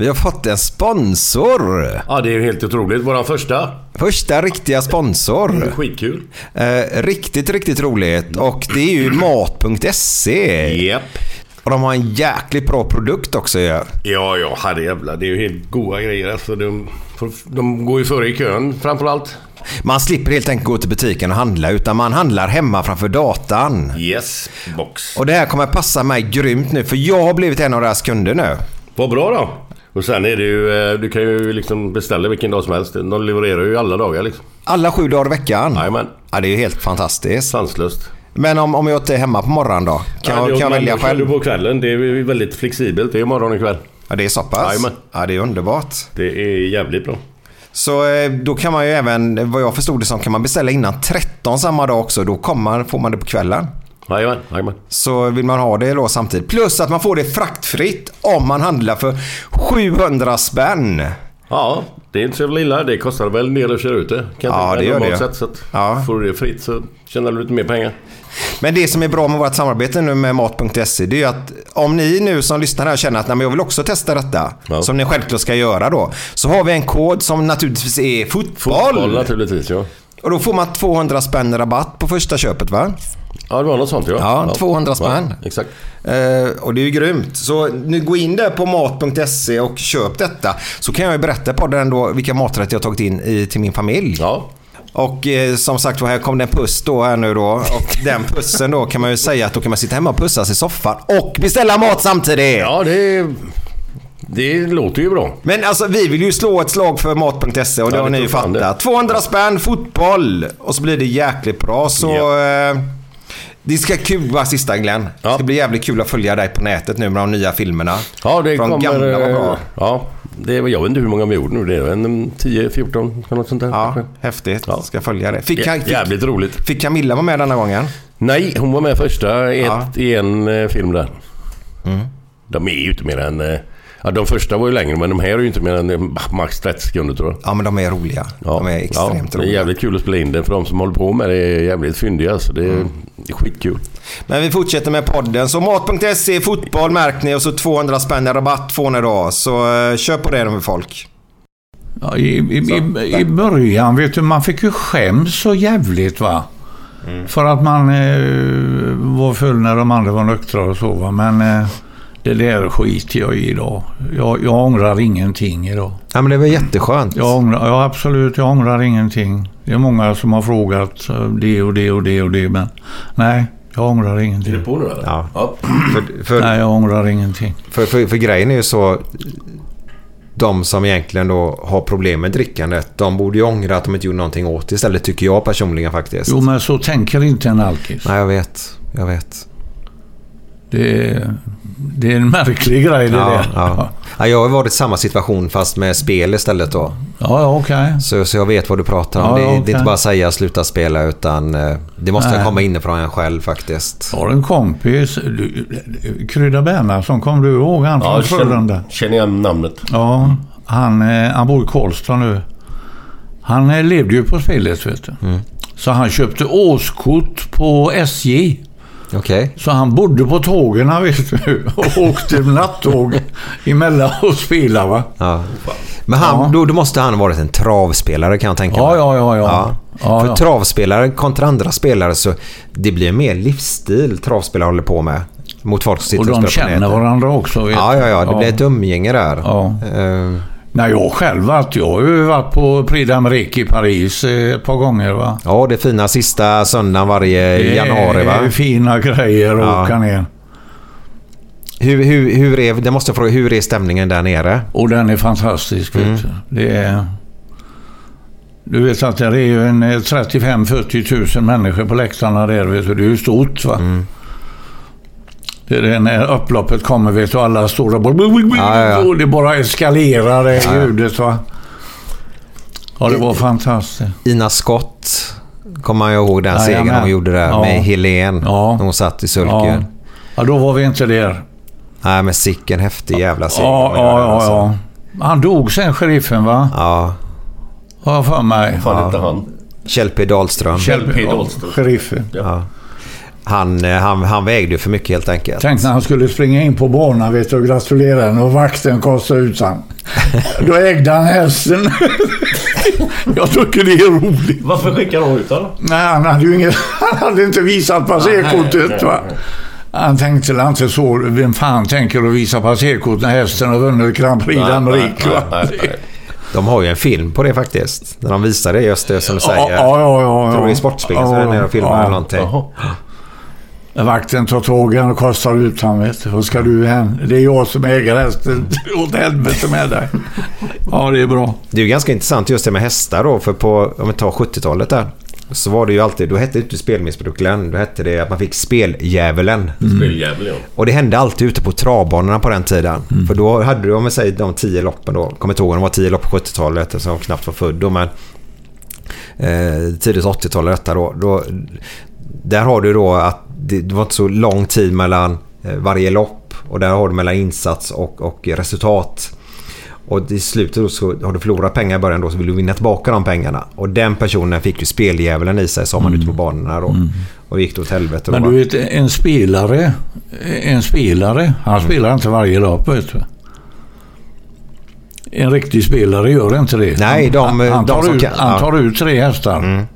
Vi har fått en sponsor. Ja, det är ju helt otroligt. Vår första. Första riktiga sponsor. Skitkul. Eh, riktigt, riktigt roligt. Och det är ju mat.se. Japp. Och de har en jäkligt bra produkt också ju. Ja, ja, herrejävlar. Det är ju helt goda grejer. Alltså, de, de går ju före i kön framförallt. Man slipper helt enkelt gå till butiken och handla utan man handlar hemma framför datan. Yes, box. Och det här kommer passa mig grymt nu för jag har blivit en av deras kunder nu. Vad bra då. Och sen är det ju, eh, du kan ju liksom beställa vilken dag som helst. De levererar ju alla dagar liksom. Alla sju dagar i veckan? Jajamän. Ja, det är ju helt fantastiskt. Sanslöst. Men om, om jag inte är hemma på morgonen då? Kan, Ja, jag, kan jag välja själv? du på kvällen. Det är väldigt flexibelt. Det är morgon och kväll. Ja, det är så pass? Jajamän. Ja, det är underbart. Det är jävligt bra. Så eh, då kan man ju även, vad jag förstod det som, kan man beställa innan 13 samma dag också. Då kommer, får man det på kvällen. Jajamän, jajamän. Så vill man ha det då samtidigt. Plus att man får det fraktfritt om man handlar för 700 spänn. Ja, det är inte så jävla illa. Det kostar väl del att köra ut det. Kan Ja, det gör det. Sett, så att Ja. Får du det fritt så tjänar du lite mer pengar. Men det som är bra med vårt samarbete nu med Mat.se det är ju att om ni nu som lyssnar här känner att Nej, men jag vill också testa detta, Ja. som ni självklart ska göra då, så har vi en kod som naturligtvis är fotboll. Fotboll naturligtvis, ja. Och då får man 200 spänn rabatt på första köpet va? Ja, det var något sånt ja. Ja, 200 spänn. Ja, exakt. Eh, och det är ju grymt. Så nu gå in där på mat.se och köp detta. Så kan jag ju berätta på den då vilka maträtter jag tagit in i, till min familj. Ja. Och eh, som sagt här kom det en puss då här nu då. Och den pussen då kan man ju säga att då kan man sitta hemma och pussas i soffan och beställa mat samtidigt. Ja, det, det låter ju bra. Men alltså vi vill ju slå ett slag för mat.se och det Ja, har ni ju fattat. 200 spänn, fotboll och så blir det jäkligt bra. Så eh, det ska kul vara sista Glenn. Det ska bli jävligt kul att följa dig på nätet nu med de nya filmerna. Ja, det de kommer... gamla var bra. eh, Ja, det är, jag vet inte hur många vi gjorde nu. Det är en 10-14 eller något sånt där. Ja, kanske. häftigt. Ska följa det. Fick, fick, Jävligt roligt. fick Camilla vara med denna gången? Nej, hon var med första i, ett, Ja. i en eh, film där. Mm. De är ju inte mer än... Ja, de första var ju längre, men de här är ju inte mer än eh, max 30 sekunder tror jag. Ja, men de är roliga. De är extremt ja, Det är roliga. jävligt kul att spela in det. För de som håller på med det är jävligt fyndiga. Så det är, Mm. det är skitkul. Men vi fortsätter med podden. Så mat.se, fotboll märk ni och så 200 spänn i rabatt får ni då. Så eh, köp på det med folk. Ja, i, i, i, I början, vet du, man fick ju skäms så jävligt va. För att man eh, var full när de andra var nyktra och så va. Men eh, det där skiter jag i idag. Jag, jag ångrar ingenting idag. Ja, men det var jätteskönt. Jag ångrar, ja, absolut, jag ångrar ingenting. Det är många som har frågat eh, det och det och det och det. Men nej, jag ångrar ingenting. Är du på nu eller? Ja. ja. För, för, Nej, jag ångrar ingenting. för, för, för grejen är ju så... De som egentligen då har problem med drickandet, de borde ju ångra att de inte gjorde någonting åt det istället, tycker jag personligen faktiskt. Jo, men så tänker inte en alkis. Nej, jag vet. Jag vet. Det, är- det är en märklig grej det Ja, där. ja. Ja, jag har varit i samma situation fast med spel istället då. ja, ja okej. Så, så jag vet vad du pratar om. Ja, det, ja, det är inte bara att säga sluta spela utan eh, det måste Nej. komma inifrån en själv faktiskt. Jag har en kompis, du, Krydda Bernhardsson, kommer du ihåg han Ja, från jag Frölunda? känner, känner igen namnet. Ja, han, eh, han bor i Karlstad nu. Han eh, levde ju på spelet vet du. Mm. Så han köpte årskort på SJ. Okej. Så han bodde på tågen vet du. Och åkte nattåg emellan och spelade va. Ja. Men han, Ja. då, då måste han ha varit en travspelare kan jag tänka Ja, mig. ja, ja. ja. ja, För ja. travspelare kontra andra spelare så det blir mer livsstil travspelare håller på med. Mot folk som sitter Och och, de spelar på känner nätet. varandra också. Vet Ja, ja, ja. Det blir ett umgänge där. Ja. Eh, Nej, jag själv varit. Jag har ju varit på Prix d'Amérique i Paris eh, ett par gånger va. ja, det fina sista söndagen varje Det januari va? är fina grejer att Ja. åka ner. Hur, hur, hur är, det måste jag fråga, hur är stämningen där nere? Och den är fantastisk. Mm. Vet du. Det är... Du vet att det är ju en eh, 35-40 000 människor på läktarna där. Vet du. Det är ju stort va. Mm. Det är det när upploppet kommer vet du. Alla står där bara... Ja, ja, ja. Och det bara eskalerar det Ja, ja. ljudet va. Ja, det var fantastiskt. Ina Scott kommer man ju ihåg den segern Jajamän. hon gjorde där Ja. med Helen. Ja. När hon satt i Ja. sulken. ja, då var vi inte där. Nej men sicken häftig jävla seger. Ja, ja, ja, alltså. ja. Han dog sen, sheriffen va? ja. Har jag för mig. Fan inte han. Kjell P Dahlström. Kjell P. Ja, Dahlström. Sheriffen. Ja. Han, eh, han, han vägde ju för mycket helt enkelt. Tänk när han skulle springa in på banan vet du, och gratulera henne och vakten kastade ut han. Då ägde han hästen. Jag tycker det är roligt. Varför skickar de ut honom? Nej, han hade ju inget, han hade inte visat passerkortet. Va? Han tänkte väl inte så. Vem fan tänker att visa passerkort när hästen har vunnit Grand Prix d'Amérique? De har ju en film på det faktiskt. När de visar det just det som du Ja, säger. ja, ja. ja, Jag tror det är ja. Sportspegeln som Ja, är nere och filmar ja. eller någonting. Jaha. Vakten tar honom och kastar ut honom. Vet du. Vad ska du hem? Det är jag som äger hästen. Åt helvete med dig. Ja, det är bra. Det är ju ganska intressant just det med hästar då. För på, om vi tar 70-talet där. Så var det ju alltid, då hette det inte spelmissbruk Glenn. Då hette det att man fick speldjävulen. Speljävel ja. Och det hände alltid ute på travbanorna på den tiden. För då hade du, om vi säger de tio loppen då. Kommer inte ihåg om det var tio lopp på 70-talet eftersom jag knappt var född då. Men eh, tidigt 80-tal detta då, då. Där har du då att det, det var inte så lång tid mellan eh, varje lopp. Och där har du mellan insats och, och resultat. Och i slutet så har du förlorat pengar i början då så vill du vinna tillbaka de pengarna. Och den personen fick ju speldjävulen i sig sa man ute på banorna då. Och gick då åt helvete. Men du vet, en spelare, en spelare, han spelar inte varje lopp vet du. En riktig spelare gör inte det. Nej, de- han, han, de tar, som ut, kan, han tar ut tre hästar.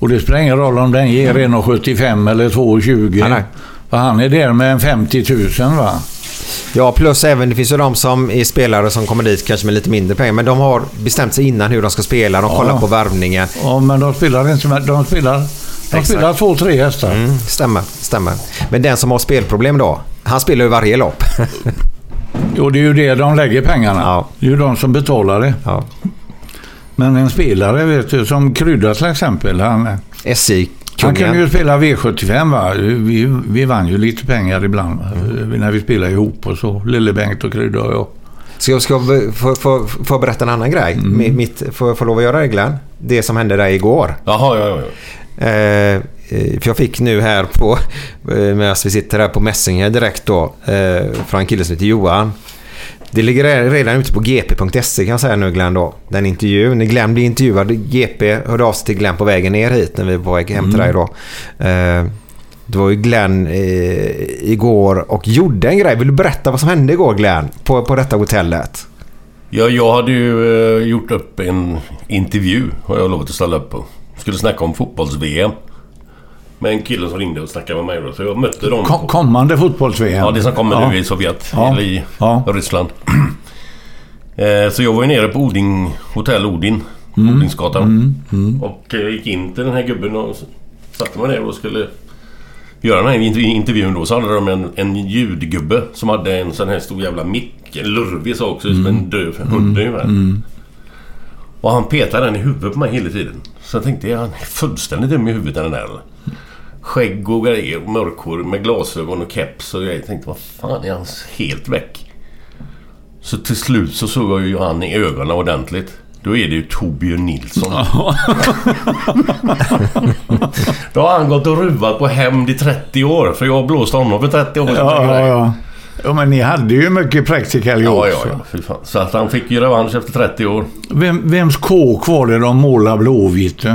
Och det spelar ingen roll om den ger 1,75 eller 2,20. Nej. För han är där med en 50 000 va? Ja, plus även det finns ju de som är spelare som kommer dit kanske med lite mindre pengar. Men de har bestämt sig innan hur de ska spela. De kollar på värvningen. Ja, men de spelar inte med, de spelar, de Exakt. spelar två, tre hästar. Mm, stämmer, stämmer. Men den som har spelproblem då. Han spelar ju varje lopp. Och det är ju det de lägger pengarna. Ja. Det är ju de som betalar det. ja. Men en spelare vet du, som Krydda till exempel. Han, Han kunde ju spela V75 va. Vi, vi vann ju lite pengar ibland va? när vi spelade ihop och så. Lille-Bengt och Krydda och jag. Ska jag, ska få, berätta en annan grej? Mm. Mitt, får jag få lov att göra det Glenn? Det som hände där igår. Jaha, ja, ja. ja. Eh, eh, för jag fick nu här på, medan vi sitter här på Messenger direkt då, eh, från en kille som heter Johan. Det ligger redan ute på gp.se kan jag säga nu Glenn då. Den intervjun. När Glenn blev intervjuad, GP hörde av sig till Glenn på vägen ner hit när vi var på väg hem till dig då. Eh, det var ju Glenn eh, igår och gjorde en grej. Vill du berätta vad som hände igår Glenn? På, på detta hotellet? Ja, jag hade ju eh, gjort upp en intervju. Har jag lovat att ställa upp på. Skulle snacka om fotbolls-VM. Med en kille som ringde och snackade med mig då. Så jag mötte dem. Kom, kommande fotbolls-VM. Ja, det som kommer Ja. nu i Sovjet. Ja. Eller i Ja. Ryssland. Eh, Så jag var ju nere på Odin, Hotell Odin. Mm. Odinsgatan. Och eh, gick in till den här gubben och satte mig ner och skulle göra den här inter- intervjun då. Så hade de en, en ljudgubbe som hade en sån här stor jävla mick. En lurvig sak, också som en döv hund ungefär. Och han petade den i huvudet på mig hela tiden. Så jag tänkte, är han fullständigt dum i huvudet den där eller? Skägg och grejer, mörkhår med glasögon och keps och grejer. Jag tänkte vad fan är han helt väck? Så till slut så såg jag ju han i ögonen ordentligt. Då är det ju Torbjörn Nilsson. Då har han gått och ruvat på hämnd i 30 år. För jag blåste honom för 30 år sedan. Ja, ja, ja. Ja, men ni hade ju mycket practical Ja, jokes. ja, ja. Fan. Så att han fick ju revansch efter 30 år. Vem, vems kåk var det de målade blåvitt?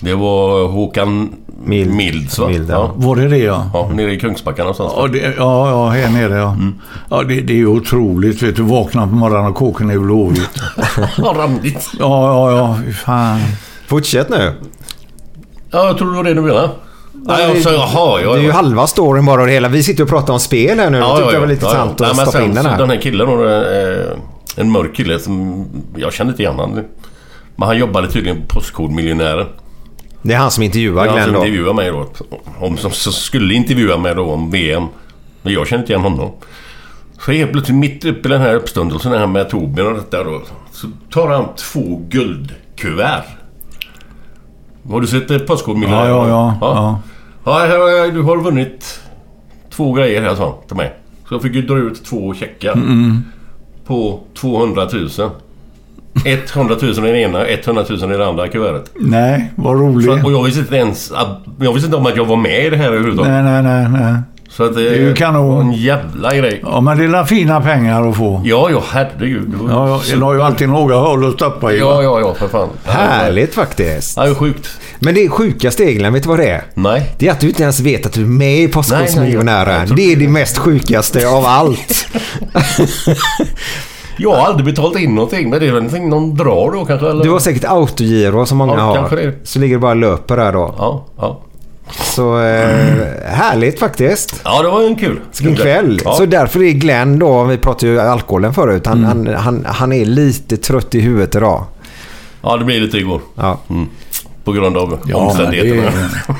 Det var Håkan Mild. Milds va? Mild, ja. ja. Var det det ja? ja. Nere i Kungsbacka någonstans. Ja, det, ja, ja, här nere ja. Ja, det, det är ju otroligt. Vet du, vakna på morgonen och kåken är blåvitt. Ja, randigt. Ja, ja, ja. Fan. Fortsätt nu. Ja, jag tror det var det du menade. Ja, det- jag sa jaha. Det Ja, är ju ja. halva storyn bara och det hela. Vi sitter och pratar om spel här nu. Ja, det tyckte jag var lite intressant Nej, att men stoppa sen in den här. Den här killen, eh, en mörk kille som... Jag kände inte igen honom. Men han jobbade tydligen på Postkodmiljonären. Det är han som intervjuar Det var han Glenn som då. intervjuade mig då. Om, som, som skulle intervjua mig då om VM. Men jag kände inte igen honom. Så helt plötsligt mitt uppe i den här uppståndelsen här med Torbjörn och detta då. Så tar han två guldkuvert. Har du sett Postkodmiljonären? Ja, ja, ja. ja. Ja, jag- du har vunnit två grejer här, sa han till mig. Så jag fick ju dra ut två checkar. På 200 000. 100 000 i den ena, 100 000 i det andra kuvertet. Nej, vad roligt. Och jag visste inte ens jag visste inte om att jag var med i det här överhuvudtaget. Nej, nej, nej, nej. Så att det, är ju kanon. en jävla grej. Ja, men det är fina pengar att få. Ja, ja, herregud. Det Ja, ja, det har ju alltid några hål att stoppa i. ja, ja, ja, för fan. Härligt faktiskt. Ja, det är sjukt. Men det sjukaste Eglen, vet du vad det är? Nej. Det är att du inte ens vet att du är med i Postkodmiljonären. Det är det mest sjukaste av allt. Jag har aldrig betalat in någonting, men det är väl någonting någon drar då kanske? Eller? Du har säkert autogiro som många Ja, har. kanske det. Så ligger det bara löper där då. Ja, ja. Så eh, härligt faktiskt. Ja, det var en kul. Vilken kväll. Ja. Så därför är Glenn då, vi pratade ju alkoholen förut, han, han, han, han är lite trött i huvudet idag. ja, det blir lite igår. Ja, På grund av Ja, men det omständigheterna. är,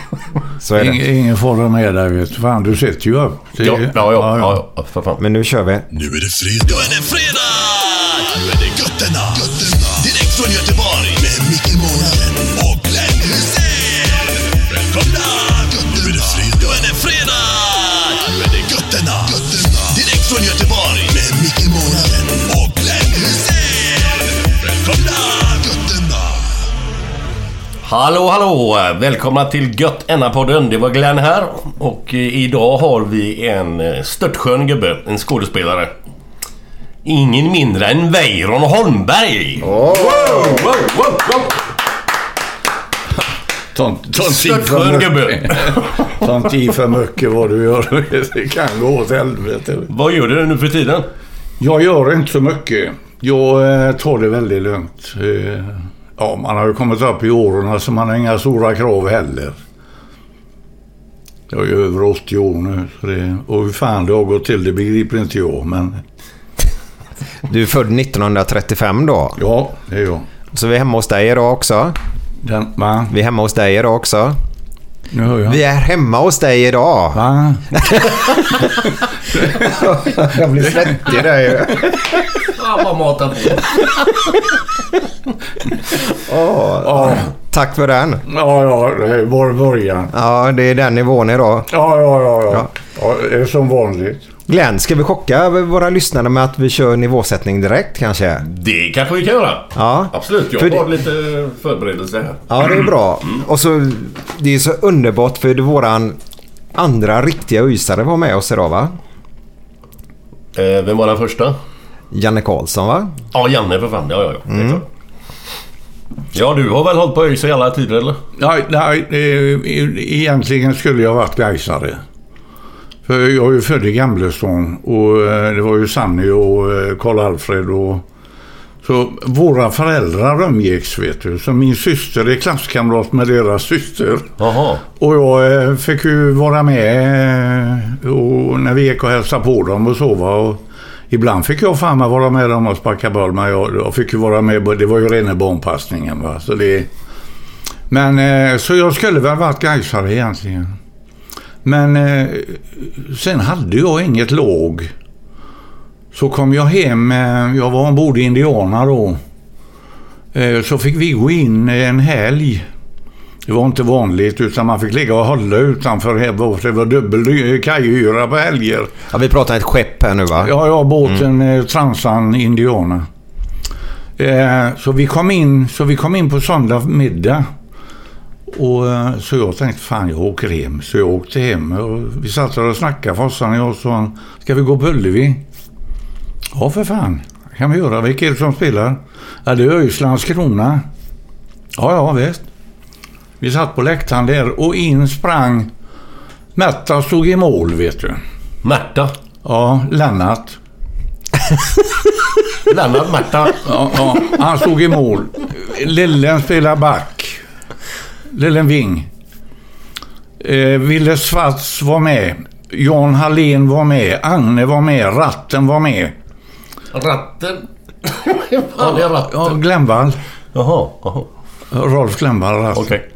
så är det. ingen, ingen fara med dig vet du. Fan, du sitter ju upp. Det- Ja, ja, ja, ja, ja, för fan. Men nu kör vi. Nu är det fredag. Nu är det fredag! Hallå, hallå! Välkomna till Gött Enna-podden. Det var Glenn här. Och eh, idag har vi en eh, störtskön gubbe. En skådespelare. Ingen mindre än Weiron Holmberg! Wow, wow, wow, wow. Ta, ta inte i för Störtskön gubbe! mycket. Ta inte i för mycket vad du gör. Det kan gå åt helvete. Vad gör du nu för tiden? Jag gör inte så mycket. Jag eh, tar det väldigt lugnt. Ja, man har ju kommit upp i åren så man har inga stora krav heller. Jag är ju över 80 år nu. Så det, och hur fan det har gått till det begriper inte jag. Men Du är född 1935 då. ja, det är jag. Så vi är hemma hos dig idag också. Den, va? Vi är hemma hos dig idag också. Nu hör jag. Vi är hemma hos dig idag. Va? Jag blir svettig där ju. Fan vad matat på. Ja, Tack för den. ja, ja, det var början. Ja, det är den nivån idag. Ja, ja, ja, ja. ja det är som vanligt. Glenn, ska vi chocka våra lyssnare med att vi kör nivåsättning direkt kanske? Det kanske vi kan göra. Ja. Absolut, jag För det- har lite förberedelse här. Ja, det är bra. Och så, det är så underbart för det våran andra riktiga ysare var med oss idag va? Eh, vem var den första? Janne Karlsson va? Ja, Janne för fan. Ja, ja, ja. Det Mm. Ja, du har väl hållit på ÖIS i alla tider eller? Nej, nej, egentligen skulle jag varit Gaisare. Jag är ju född i Gamlestan och eh, det var ju Sanny och eh, Karl-Alfred och... Så våra föräldrar umgicks vet du. Så min syster är klasskamrat med deras syster. Jaha. Och jag eh, fick ju vara med och när vi gick och hälsade på dem och så va. Och ibland fick jag fan med vara med dem och sparka boll. Men jag, jag fick ju vara med, det var ju rena barnpassningen va. Så det, men så jag skulle väl varit Gaisare egentligen. Men eh, sen hade jag inget lag. Så kom jag hem, eh, jag var ombord i Indiana då. Eh, så fick vi gå in en helg Det var inte vanligt utan man fick ligga och hålla utanför här för det var dubbel kajhyra på helger. Ja, vi pratar ett skepp här nu va? Ja, ja båten mm. Transan Indiana. Eh, så, vi kom in, så vi kom in på söndag middag. Och, eh, så jag tänkte, fan jag åker hem. Så jag åkte hem. Och vi satt och snackade, farsan och jag. Han, ska vi gå på Ullevi? Ja, för fan. Det kan vi göra. Vilka är det som spelar? Ja, det är ÖIS Landskrona. Ja, ja, visst. Vi satt på läktaren där och in sprang Märta stod i mål, vet du. Märta? Ja, Lennart. Lennart Märta? Ja, ja, han stod i mål. Lillen spelar back. Lillen Wing. Eh, Ville Svarts var med. Jan Hallén var med. Agne var med. Ratten var med. Ratten? Vad är ratten? Ja, Glenvall. Jaha, jaha. Rolf Glenvall. Ratten. Okej. Okay.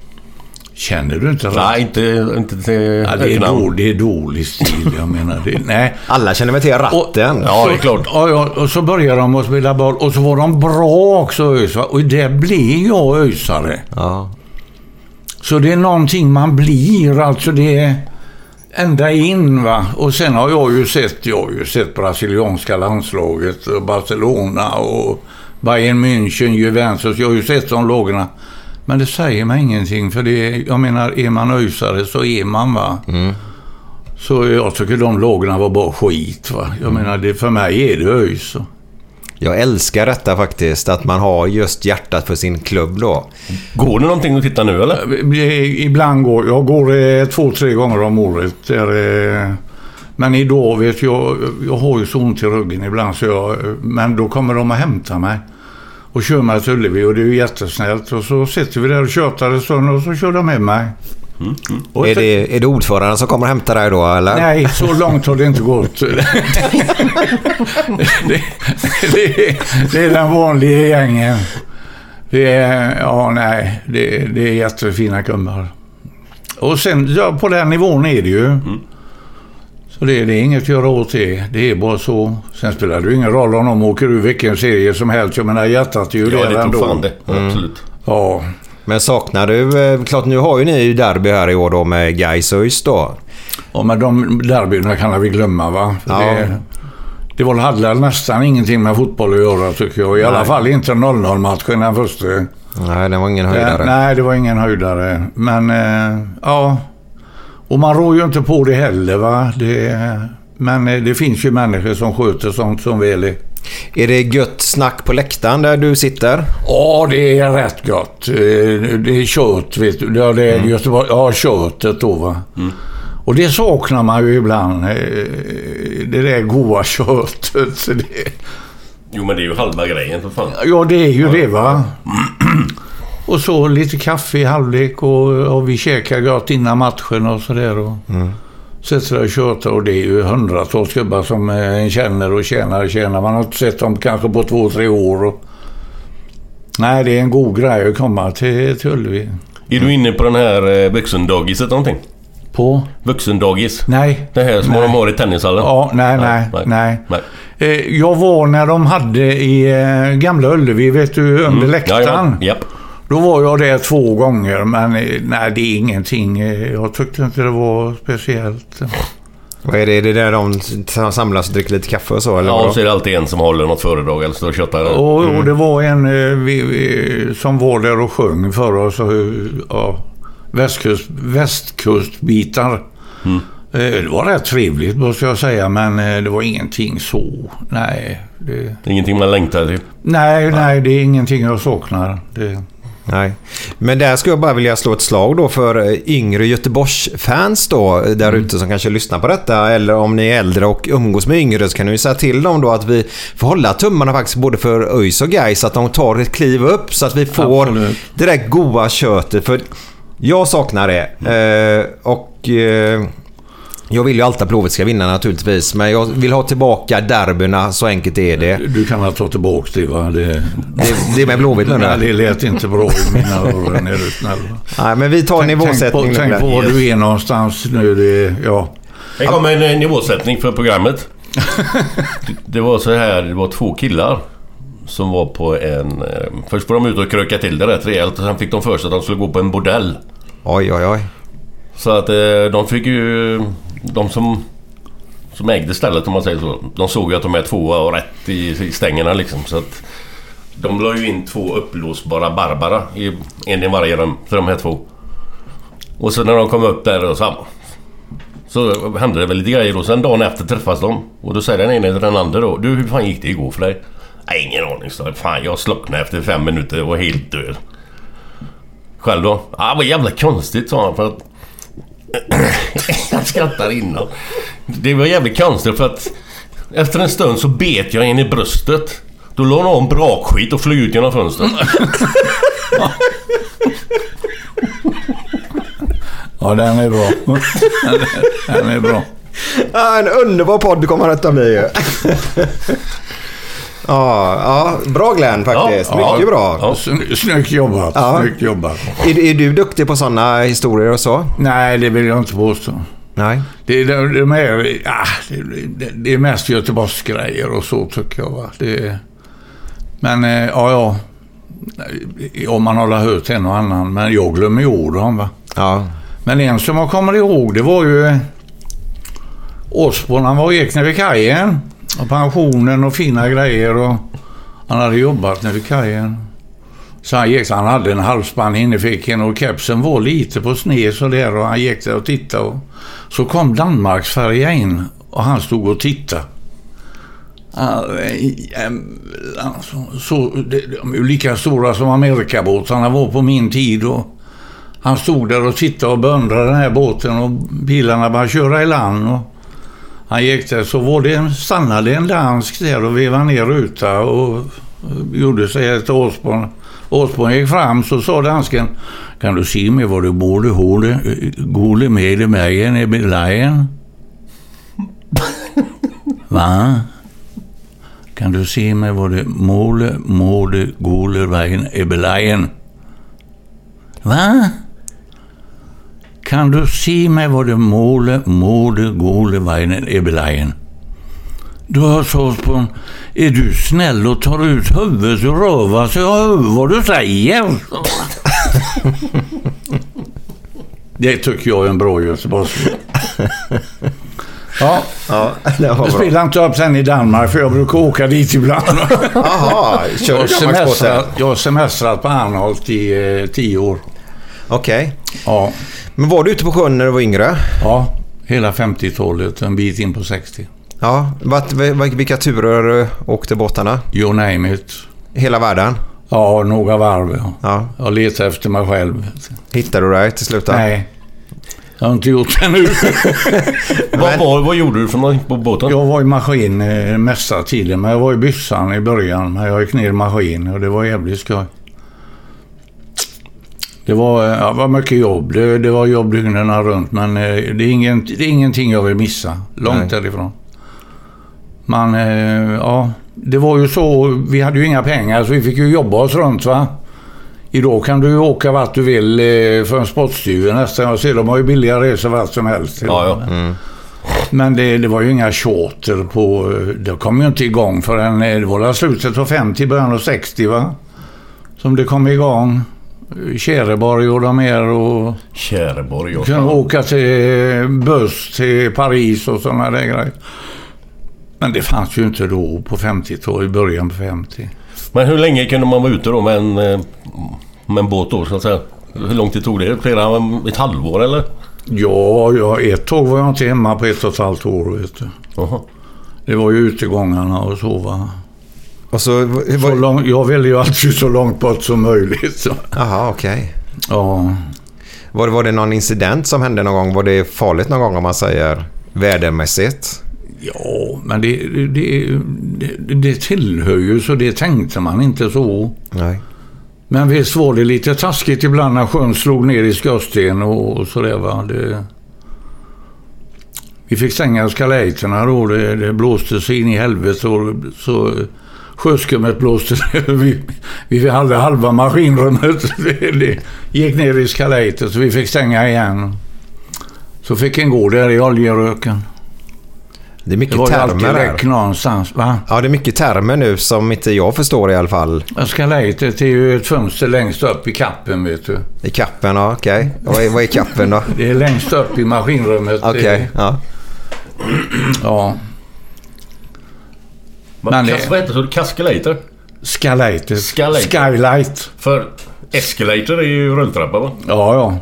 Känner du inte ratten? Nej, inte, inte till ja, det, är dålig, det är dålig stil. Jag menar det. Nej. Alla känner väl till ratten? Och, ja, det är klart. Ja, ja, och så började de att spela boll. Och så var de bra också ÖIS. Och det blev jag ÖISare. Ja. Så det är någonting man blir. Alltså det är ända in va. Och sen har jag ju sett, jag har ju sett brasilianska landslaget. Och Barcelona och Bayern München, Juventus. Jag har ju sett de lagarna. Men det säger mig ingenting. För det, jag menar, är man öjsare så är man va. Mm. Så jag tycker de lagarna var bara skit va. Jag mm. menar, det, för mig är det ÖIS. Jag älskar detta faktiskt, att man har just hjärtat för sin klubb då. Går det någonting att titta nu eller? Ibland går jag. går eh, två, tre gånger om året. Där, men idag vet jag, jag har ju så ont i ryggen ibland så jag, men då kommer de och hämtar mig och kör mig till Ullevi och det är ju jättesnällt. Och så sitter vi där och tjötar en stund och så kör de med mig. Mm, mm. Är, det, är det ordföranden som kommer och hämtar dig då eller? Nej, så långt har det inte gått. det, det, det, är den vanliga gängen. Det är, ja nej, det, det är jättefina kummar. Och sen, ja, på den nivån är det ju. Mm. Så det, det, är inget att göra åt det. Det är bara så. Sen spelar det ju ingen roll om de åker ur vilken serie som helst. Jag menar hjärtat är ju ja, där det ändå. Fan det. Mm. Absolut. Ja. Men saknar du... Eh, klart nu har ju ni derby här i år då med Gais och ÖIS då. Ja men de derbyna kan vi glömma va. Ja. Det, det var, hade nästan ingenting med fotboll att göra tycker jag. I nej. alla fall inte 0-0 matchen den första. Nej, det var ingen höjdare. Nej, det var ingen höjdare. Men eh, ja... Och man rår ju inte på det heller. Va? Det, men eh, det finns ju människor som sköter sånt som väl är. Är det gött snack på läktaren där du sitter? Ja, det är rätt gott. Eh, det är kött, vet du. Ja, det är mm. Göteborg. Ja, köttet då va. Mm. Och det saknar man ju ibland. Eh, det där goda köttet. Det... Jo, men det är ju halva grejen för fan. Ja, det är ju ja. det va. Och så lite kaffe i halvlek och, och vi käkar gott innan matchen och sådär. Mm. Sätter sig och tjötar och det är ju hundratals gubbar som eh, en känner och tjänar och tjänar. Man har inte sett dem kanske på två, tre år. Och... Nej, det är en god grej att komma till, till Ullevi. Är du inne på den här eh, vuxendagiset någonting? På? Vuxendagis? Nej. Det här som nej. de har i tennishallen? Ja, nej, nej, nej. nej. nej. Eh, jag var när de hade i Gamla Ullevi, vet du, under mm. läktaren. Ja, då var jag där två gånger, men eh, nej, det är ingenting. Eh, jag tyckte inte det var speciellt. Vad är det? Är det där de samlas och dricker lite kaffe och så? Eller ja, och så är det alltid en som håller något föredrag eller står och. Och, mm. och det var en eh, vi, vi, som var där och sjöng för oss. Ja, västkust, västkustbitar. Mm. Det var rätt trevligt måste jag säga, men det var ingenting så. Nej. Det... ingenting man längtar till? Nej, nej, det är ingenting jag saknar. Det... Nej. Men där skulle jag bara vilja slå ett slag då för eh, yngre Göteborgsfans då där mm. ute som kanske lyssnar på detta. Eller om ni är äldre och umgås med yngre så kan ni säga till dem då att vi får hålla tummarna faktiskt både för ÖIS och Gais att de tar ett kliv upp så att vi får Absolut. det där goa köttet. För jag saknar det. Mm. Eh, och... Eh, jag vill ju alltid att Blåvitt ska vinna naturligtvis, men jag vill ha tillbaka derbyna. Så enkelt är det. Du kan väl ta tillbaka det va? Det, det, det är med Blåvitt nu Nej, det lät inte bra i mina öron. Är du snäll? Nej, men vi tar tänk, nivåsättning Tänk på, tänk på var du är någonstans nu. Det, ja. Här kommer en eh, nivåsättning för programmet. det var så här, det var två killar som var på en... Eh, först var de ute och kröka till det rätt rejält och sen fick de för sig att de skulle gå på en bordell. Oj, oj, oj. Så att eh, de fick ju... De som, som ägde stället om man säger så. De såg ju att de är tvåa och rätt i, i stängerna liksom. Så att de la ju in två upplåsbara Barbara. I, en i varje rum för de här två. Och så när de kom upp där och så... Så hände det väl lite grejer och sen dagen efter träffas de. Och då säger den ene till den andra då. Du hur fan gick det igår för dig? Nej, ingen aning så Fan jag slocknade efter fem minuter och var helt död. Själv då? Ah, vad jävla konstigt sa han för att jag skrattar innan. Det var jävligt konstigt för att... Efter en stund så bet jag in i bröstet. Då låg någon brakskit och flög ut genom fönstret. Ja, den är bra. den är bra. Ja, en underbar podd kommer detta bli ju. Ja, ja, bra Glenn faktiskt. Ja, Mycket bra. Ja. Sny- Snyggt jobbat. Ja. Snyggt jobbat. Är, är du duktig på sådana historier och så? Nej, det vill jag inte påstå. Nej. Det, det, de är, ah, det, är mest Göteborgsgrejer och så tycker jag. Va? Det, men eh, ja, ja. Om man har hört en och annan. Men jag glömmer ju ord dem. Va? Ja. Men en som jag kommer ihåg det var ju Osborn. Han var och gick nere vid kajen. Och pensionen och fina grejer. Och han hade jobbat nere vid kajen. Så han gick, han hade en halsband inne i fickan och kepsen var lite på sned så där och han gick där och tittade. Och så kom Danmarksfärja in och han stod och tittade. Så, så, de de är ju lika stora som Amerikabåtarna var på min tid. Och han stod där och tittade och beundrade den här båten och bilarna bara köra i land. Och han gick där så var det, stannade en dansk där och vevade ner ruta och eh, gjorde sig till Osborn. Osborn gick fram så sa dansken Kan du se mig vad du borde hålla gole med i märgen i bilen? Va? Kan du se mig vad du måle, måle, gole vägen i lejen?” Va? Kan du se mig vad du måle, måle, gole vägen i bilen? Du har sagt på en, är du snäll och tar ut huvudet så jag hör vad du säger? Det tycker jag är en bra göteborgska. Ja, Ja, det var bra. spelar inte upp sen i Danmark för jag brukar åka dit ibland. Jaha, kör Jag semestrat, jag har semestrat på Arnholt i eh, tio år. Okej. Ja, Men var du ute på sjön när du var yngre? ja hela 50-talet, en bit in på 60. Ja. Vart, vilka turer åkte båtarna? You name it. Hela världen? Ja, några varv. Ja. Ja. Jag letar efter mig själv. Hittade du dig till slut? Nej, jag har inte gjort det nu. vad, vad, vad gjorde du för någonting på båten? Jag var i maskin eh, mesta tiden, men jag var i byssan i början. Men jag gick ner i maskin och det var jävligt skoj. Det var, eh, ja, var mycket jobb. Det, det var jobb dygnen runt, men eh, det är, ingen, det är ingenting jag vill missa. Långt Nej. därifrån. Man, eh, ja, det var ju så. Vi hade ju inga pengar, så vi fick ju jobba oss runt, va. Idag kan du ju åka vart du vill för en spottstyver nästan. Jag ser, de har ju billiga resor vart som helst. Ja, ja. Men det, det var ju inga charter på... Det kom ju inte igång förrän det var slutet av 50, början av 60 va? Som det kom igång. Käreborg och de här och Käreborg och kunde åka till buss till Paris och sådana där grejer. Men det fanns ju inte då på 50-talet, i början på 50. Men hur länge kunde man vara ute då med en, eh, med en båt då så att säga? Hur lång tid tog det? Flera, ett halvår eller? Ja, ja, ett tag var jag inte hemma på ett och ett halvt år vet du. Jaha. Det var ju utegångarna och så va. Och så... Så lång, jag ville ju alltid så långt bort som möjligt. Så. Jaha, okej. Ja. Var, var det någon incident som hände någon gång? Var det farligt någon gång om man säger vädermässigt? Ja, men det, det, det, det tillhör ju så det tänkte man inte så. Nej. Men visst var det lite taskigt ibland när sjön slog ner i skorsten och, och sådär va. Det, vi fick stänga skalejterna då. Det, det blåste sig in i helvete och så sjöskummet blåste vi, vi hade halva maskinrummet. Det, gick ner i skalejter så vi fick stänga igen. Så fick en gå där i oljeröken. Det är mycket Det termer här. någonstans. Va? Ja, det är mycket termer nu som inte jag förstår i alla fall. Skalejtet är ju ett fönster längst upp i kappen, vet du. I kappen, ja, okej. Vad, är, vad är kappen då? Det är längst upp i maskinrummet. Okej, ja. Ja. Men det- vad heter det? Cascalator? Skalejtet. Skalator. Skylight. För escalator är ju rulltrappa va? Ja, ja.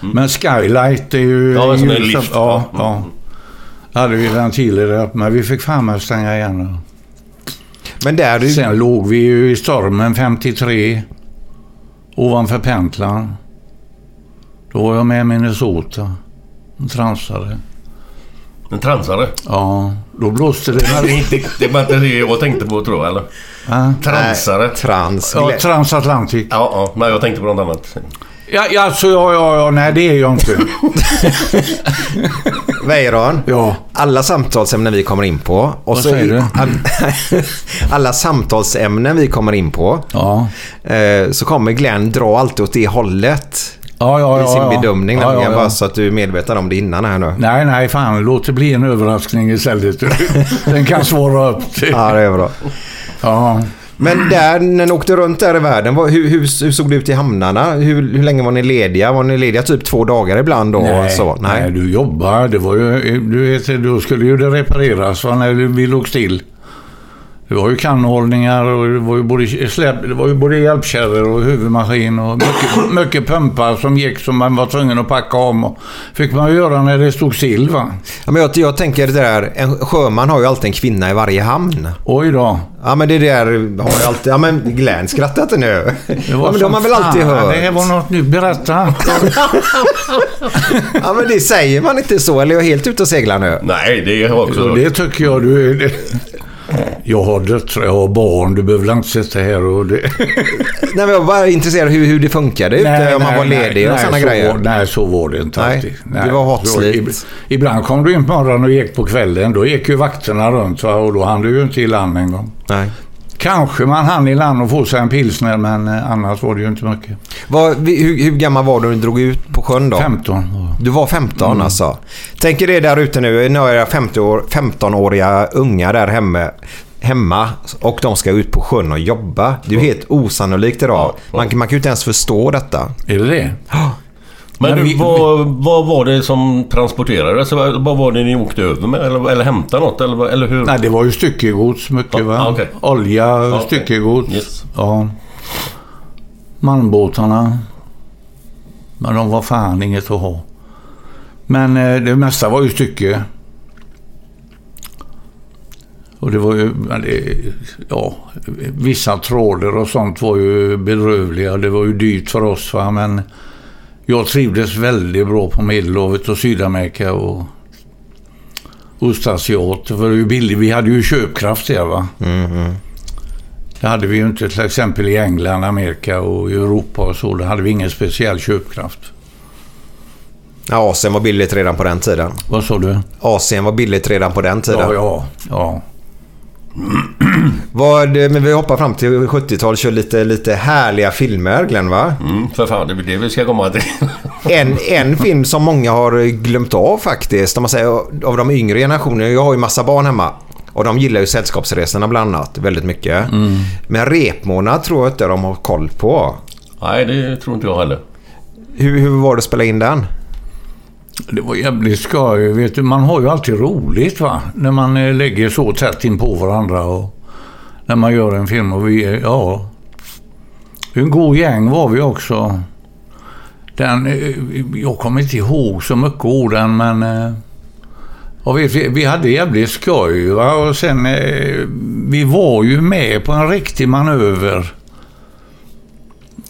Men Skylight är ju... Ja, en sån där ju- lift. Ja, ja. hade vi ventiler där men vi fick fan med att stänga igen. Men där du... Sen låg vi ju i stormen 53 ovanför Pentland. Då var jag med i Minnesota och transade. En transare? Ja, då blåste det. Det, inte, det var inte det jag tänkte på tror jag eller? Va? Transare? Trans. Ja, transatlantic. Ja, ja. Nej, jag tänkte på något annat. Ja, ja, alltså, ja, ja, ja, nej det är jag inte. Weiron. Ja. Alla samtalsämnen vi kommer in på. Och Vad så säger du? All, alla samtalsämnen vi kommer in på. Ja. Eh, så kommer Glenn dra alltid åt det hållet. Ja, ja, I sin ja. bedömning Ja, ja. Bara så att du är medveten om det innan här nu. Nej, nej, fan. Låt det bli en överraskning istället. Den kan svara upp till. Ja, det är bra. Ja. Men där, när ni åkte runt där i världen, vad, hur, hur, hur såg det ut i hamnarna? Hur, hur länge var ni lediga? Var ni lediga typ två dagar ibland då? Nej, så? nej. du jobbar. Det var ju, du vet, då skulle ju det repareras när vi låg still. Det var ju kannhållningar och det var ju både, släp, det var ju både hjälpkärror och huvudmaskin och mycket, mycket pumpar som gick som man var tvungen att packa om. Och fick man ju göra när det stod still va. Ja, men jag, jag tänker det där, en sjöman har ju alltid en kvinna i varje hamn. Oj då. Ja men det där har jag alltid... Ja men Glenn skrattar inte nu. Det Ja, men det har man väl alltid fan. hört? Det här var något nytt. Berätta. Ja men det säger man inte så, eller är jag helt ute och seglar nu? Nej, det har jag också det tycker jag du är... Jag har döttrar, jag har barn. Du behöver inte sitta här och... Det. Nej men jag var bara intresserad hur, hur det funkade ute, om man var ledig och nej, sådana så grejer. Var, nej, så var det inte Nej, alltid. det var hot Så slit. ib- Ibland kom du in på morgonen och gick på kvällen. Då gick ju vakterna runt va? och då hann du ju inte i land en gång. Nej. Kanske man hann i land och få sig en pilsner men eh, annars var det ju inte mycket. Vi- hur, hur gammal var du när du drog ut på sjön då? 15. Du var 15 Mm. alltså. Tänk er det där ute nu, nu är jag 50 år, 15-åriga unga där hemma, hemma och de ska ut på sjön och jobba. Det är ju helt osannolikt idag. Man, man kan ju inte ens förstå detta. Är det det? Men du, vad, vad var det som transporterades? Vad var det ni åkte över med? Eller, eller hämtade något? Eller, eller hur? Nej, det var ju styckegods mycket Ja, va? okej. Olja, Ja, okej. styckegods. Yes. Ja. Malmbåtarna. Men de var fan inget att ha. Men eh, det mesta var ju stycke. Och det var ju, ja, vissa trådar och sånt var ju bedrövliga. Det var ju dyrt för oss va, men jag trivdes väldigt bra på Medelhavet och Sydamerika och Ostasiat. För det ju billigt. Vi hade ju köpkraft där va. Det hade vi ju inte till exempel i England, Amerika och Europa och så. Där hade vi ingen speciell köpkraft. Ja, Asien var billigt redan på den tiden. Vad sa du? Asien var billigt redan på den tiden. Ja, ja, ja. Vad, men vi hoppar fram till 70-tal och kör lite, lite härliga filmer, Glenn va? Mm, för fan, det är det vi ska komma till. En, en film som många har glömt av faktiskt, om man säger av de yngre generationerna. Jag har ju massa barn hemma. Och de gillar ju Sällskapsresorna bland annat väldigt mycket. Men Repmånad tror jag inte de har koll på. Nej, det tror inte jag heller. Hur, hur var det att spela in den? Det var jävligt skoj. Vet du, man har ju alltid roligt va. När man eh, lägger så tätt in på varandra och när man gör en film. Och vi, eh, ja. En god gäng var vi också. Den, eh, jag kommer inte ihåg så mycket orden, men... och vi, vi- hade jävligt skoj va. Och sen... Vi var ju med på en riktig manöver.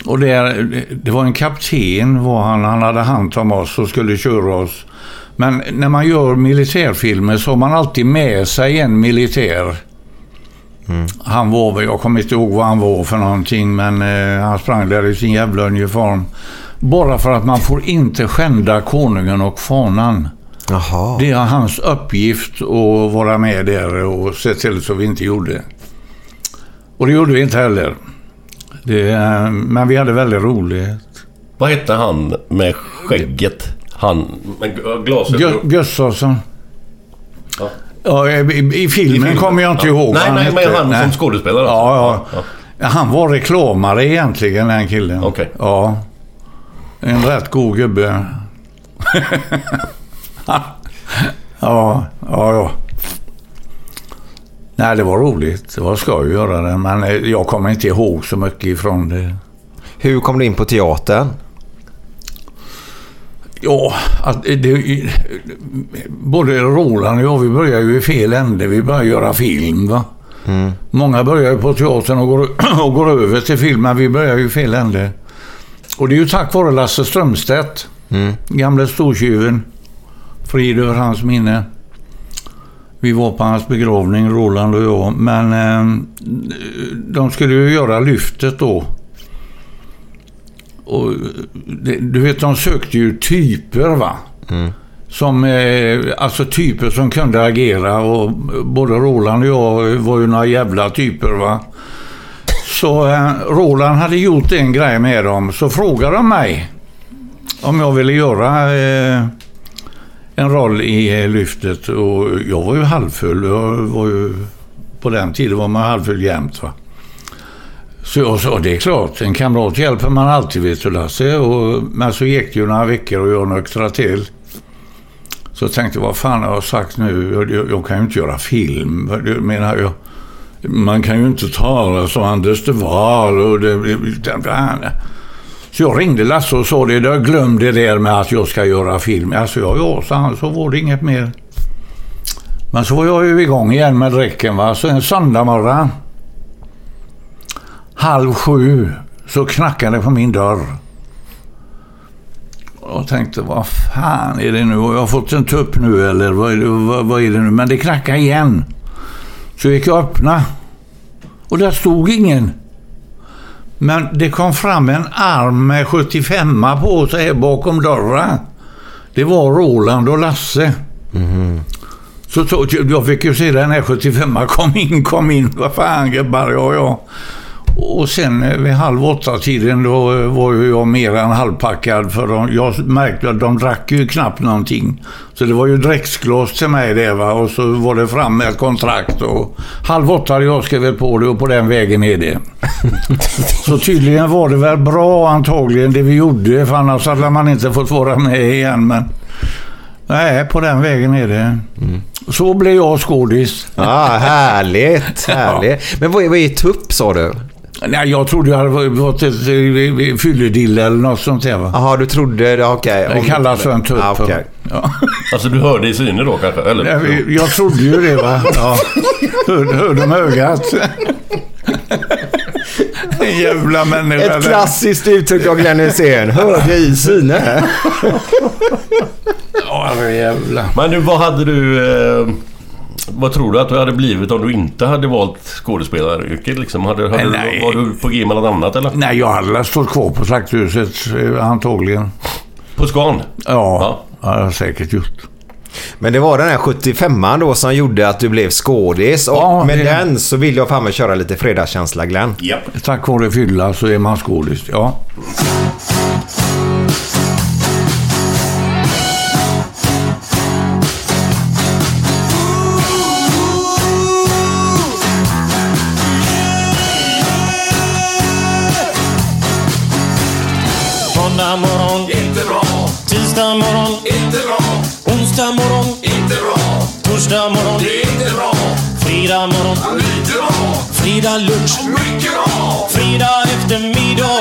Och där, det var en kapten, var han, han hade hand om oss och skulle köra oss. Men när man gör militärfilmer så har man alltid med sig en militär. Han var jag kommer inte ihåg vad han var för någonting, men eh, han sprang där i sin jävla uniform. Bara för att man får inte skända konungen och fanan. Jaha. Det är hans uppgift att vara med där och se till så vi inte gjorde. Och det gjorde vi inte heller. Det, men vi hade väldigt roligt. Vad hette han med skägget? Han med glasögon? Gö- Gustafsson. Ja, i, i, I filmen kommer jag inte Ja. ihåg Nej, vad nej, men hette. han som skådespelare alltså. Ja, ja. Ja, Han var reklamare egentligen, den killen. Okej. Ja. En rätt god gubbe. ja, ja, ja. Nej, det var roligt. Det var skoj att göra det. Men eh, jag kommer inte ihåg så mycket ifrån det. Hur kom du in på teatern? Ja, att det, både Roland och jag, vi började ju i fel ände. Vi började göra film, va. Många börjar ju på teatern och går, och går över till filmen. Vi börjar ju i fel ände. Och det är ju tack vare Lasse Strömstedt, gamle stortjuven. Frid över hans minne. Vi var på hans begravning, Roland och jag. Men eh, de skulle ju göra lyftet då. Och du vet, de sökte ju typer va. Som, eh, alltså typer som kunde agera och både Roland och jag var ju några jävla typer va. Så eh, Roland hade gjort en grej med dem. Så frågade de mig om jag ville göra eh, en roll i lyftet. Och jag var ju halvfull. Jag var ju, på den tiden var man halvfull jämt va. Så jag sa, det är klart, en kamrat hjälper man alltid vet du Lasse. Och, men så gick det ju några veckor och jag nöktrade till. Så jag tänkte, vad fan har jag sagt nu? Jag, jag, jag kan ju inte göra film. Jag menar, jag, man kan ju inte tala som Anders de Waal och det, det, så jag ringde Lasse och sa det, jag glömde det där med att jag ska göra film. Alltså ja, ja, sa han, så var det inget mer. Men så var jag ju igång igen med dräcken va. Så en söndagmorgon, halv sju så knackade det på min dörr. Jag tänkte, vad fan är det nu? Har jag fått en tupp nu eller vad är det, vad, vad är det nu? Men det knackade igen. Så gick jag och öppnade. Och där stod ingen. Men det kom fram en arm med 75 på sig bakom dörren. Det var Roland och Lasse. Så så jag fick ju se den här 75 kom in, kom in. Vad fan gubbar, ja ja. Och sen vid halv åtta tiden då var ju jag mer än halvpackad för de, jag märkte att de drack ju knappt någonting. Så det var ju dräktsglas till mig det va och så var det fram med ett kontrakt och halv åtta hade jag skrivit på det och på den vägen är det. så tydligen var det väl bra antagligen det vi gjorde för annars hade man inte fått vara med igen men Nej, på den vägen är det. Så blev jag skådis. Ah, härligt, härligt. Men vad är, vad är tupp sa du? Nej, jag trodde jag hade varit ett eh, fylledille eller något sånt där. Jaha, du trodde det, okej. Det kallas för en tupp. Ah, okej. Ja. Alltså du hörde i syne då kanske? Eller? Jag, jag trodde ju det va. Ja. Hörde, hörde med ögat. En jävla människa. Ett klassiskt uttryck av Glenn Hysén. Hörde i syne. Ja, jävla. Men du, vad hade du... Eh, vad tror du att du hade blivit om du inte hade valt skådespelaryrket? Liksom? Hade, hade, Nej. Var du på G med något annat eller? Nej, jag hade stått kvar på slakthuset eh, antagligen. På Scan? Ja, ja. det har jag säkert gjort. Men det var den här 75an då som gjorde att du blev skådis. Och Ja, med det- den så vill jag fan med köra lite fredagskänsla Glenn. Japp. Tack vare fylla så är man skådis. Ja. Onsdag morgon, inte bra. Torsdag morgon, det är inte bra. Fredag morgon, lite bra. Fredag lunch, mycket bra. Fredag eftermiddag,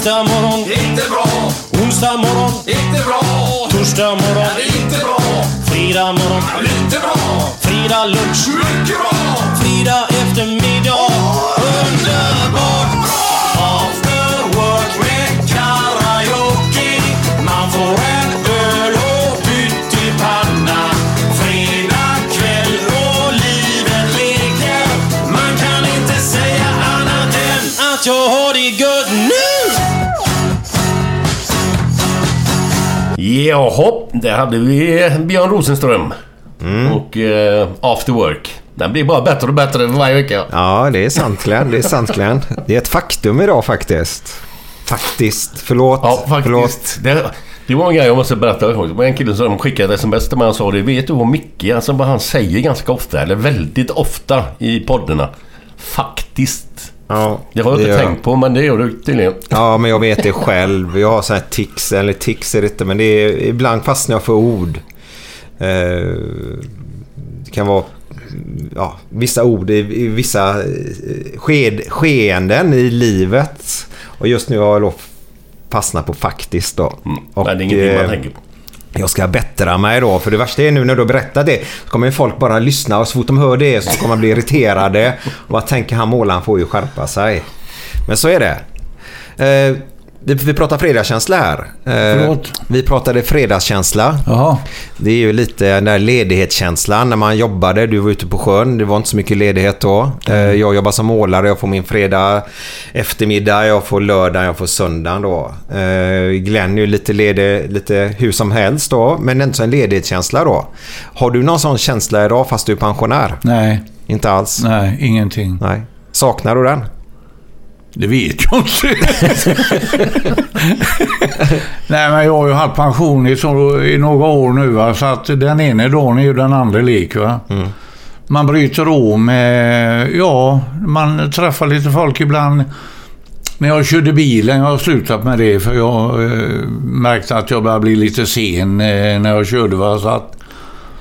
Tisdag morgon, inte bra. Onsdag morgon, inte bra. Torsdag morgon, inte bra. Fredag morgon, lite bra. Fredag lunch, mycket bra. Fredag eftermiddag, Jaha, där hade vi Björn Rosenström. Och eh, After Work. Den blir bara bättre och bättre varje vecka. Ja, det är sant Glenn. Det är sant Glenn. Det är ett faktum idag faktiskt. Faktiskt. Förlåt. Ja, faktiskt. Förlåt. Det, det var en grej jag måste berätta. Det var en kille som skickade ett sms till mig och sa det. Vet du vad Micke, alltså vad han säger ganska ofta, eller väldigt ofta i poddarna. Faktiskt. Ja, Det har jag inte tänkt på, men det gör du tydligen. Ja, men jag vet det själv. Jag har så här tics, eller tics är det inte, men det är, ibland fastnar jag för ord. Eh, det kan vara ja, vissa ord i, i vissa eh, sked, skeenden i livet. Och just nu har jag då fastnat på faktiskt då. Och, Mm. Men det är ingenting man eh, tänker på jag ska bättra mig då. För det värsta är nu när du har berättat det. Så kommer ju folk bara lyssna och så fort de hör det så kommer de bli irriterade. Och vad tänker han målaren får ju skärpa sig. Men så är det. Eh, vi, pratar fredagskänsla här. Eh, Förlåt? vi pratade fredagskänsla. Jaha. Det är ju lite den där ledighetskänslan när man jobbade. Du var ute på sjön. Det var inte så mycket ledighet då. Eh, jag jobbar som målare. Jag får min fredag eftermiddag. Jag får lördag. Jag får söndag då. Eh, Glenn är ju lite ledig lite hur som helst då. Men inte så en ledighetskänsla då. Har du någon sån känsla idag fast du är pensionär? Nej, Inte alls? nej, ingenting. Nej. Saknar du den? Det vet jag inte. Nej, men jag har ju haft pension i, så, i några år nu. Va? Så att den ena dagen är ju den andra lik. Va? Man bryter om med... Ja, man träffar lite folk ibland. När jag körde bilen, jag har slutat med det för jag eh, märkte att jag började bli lite sen eh, när jag körde. Va? Så, att,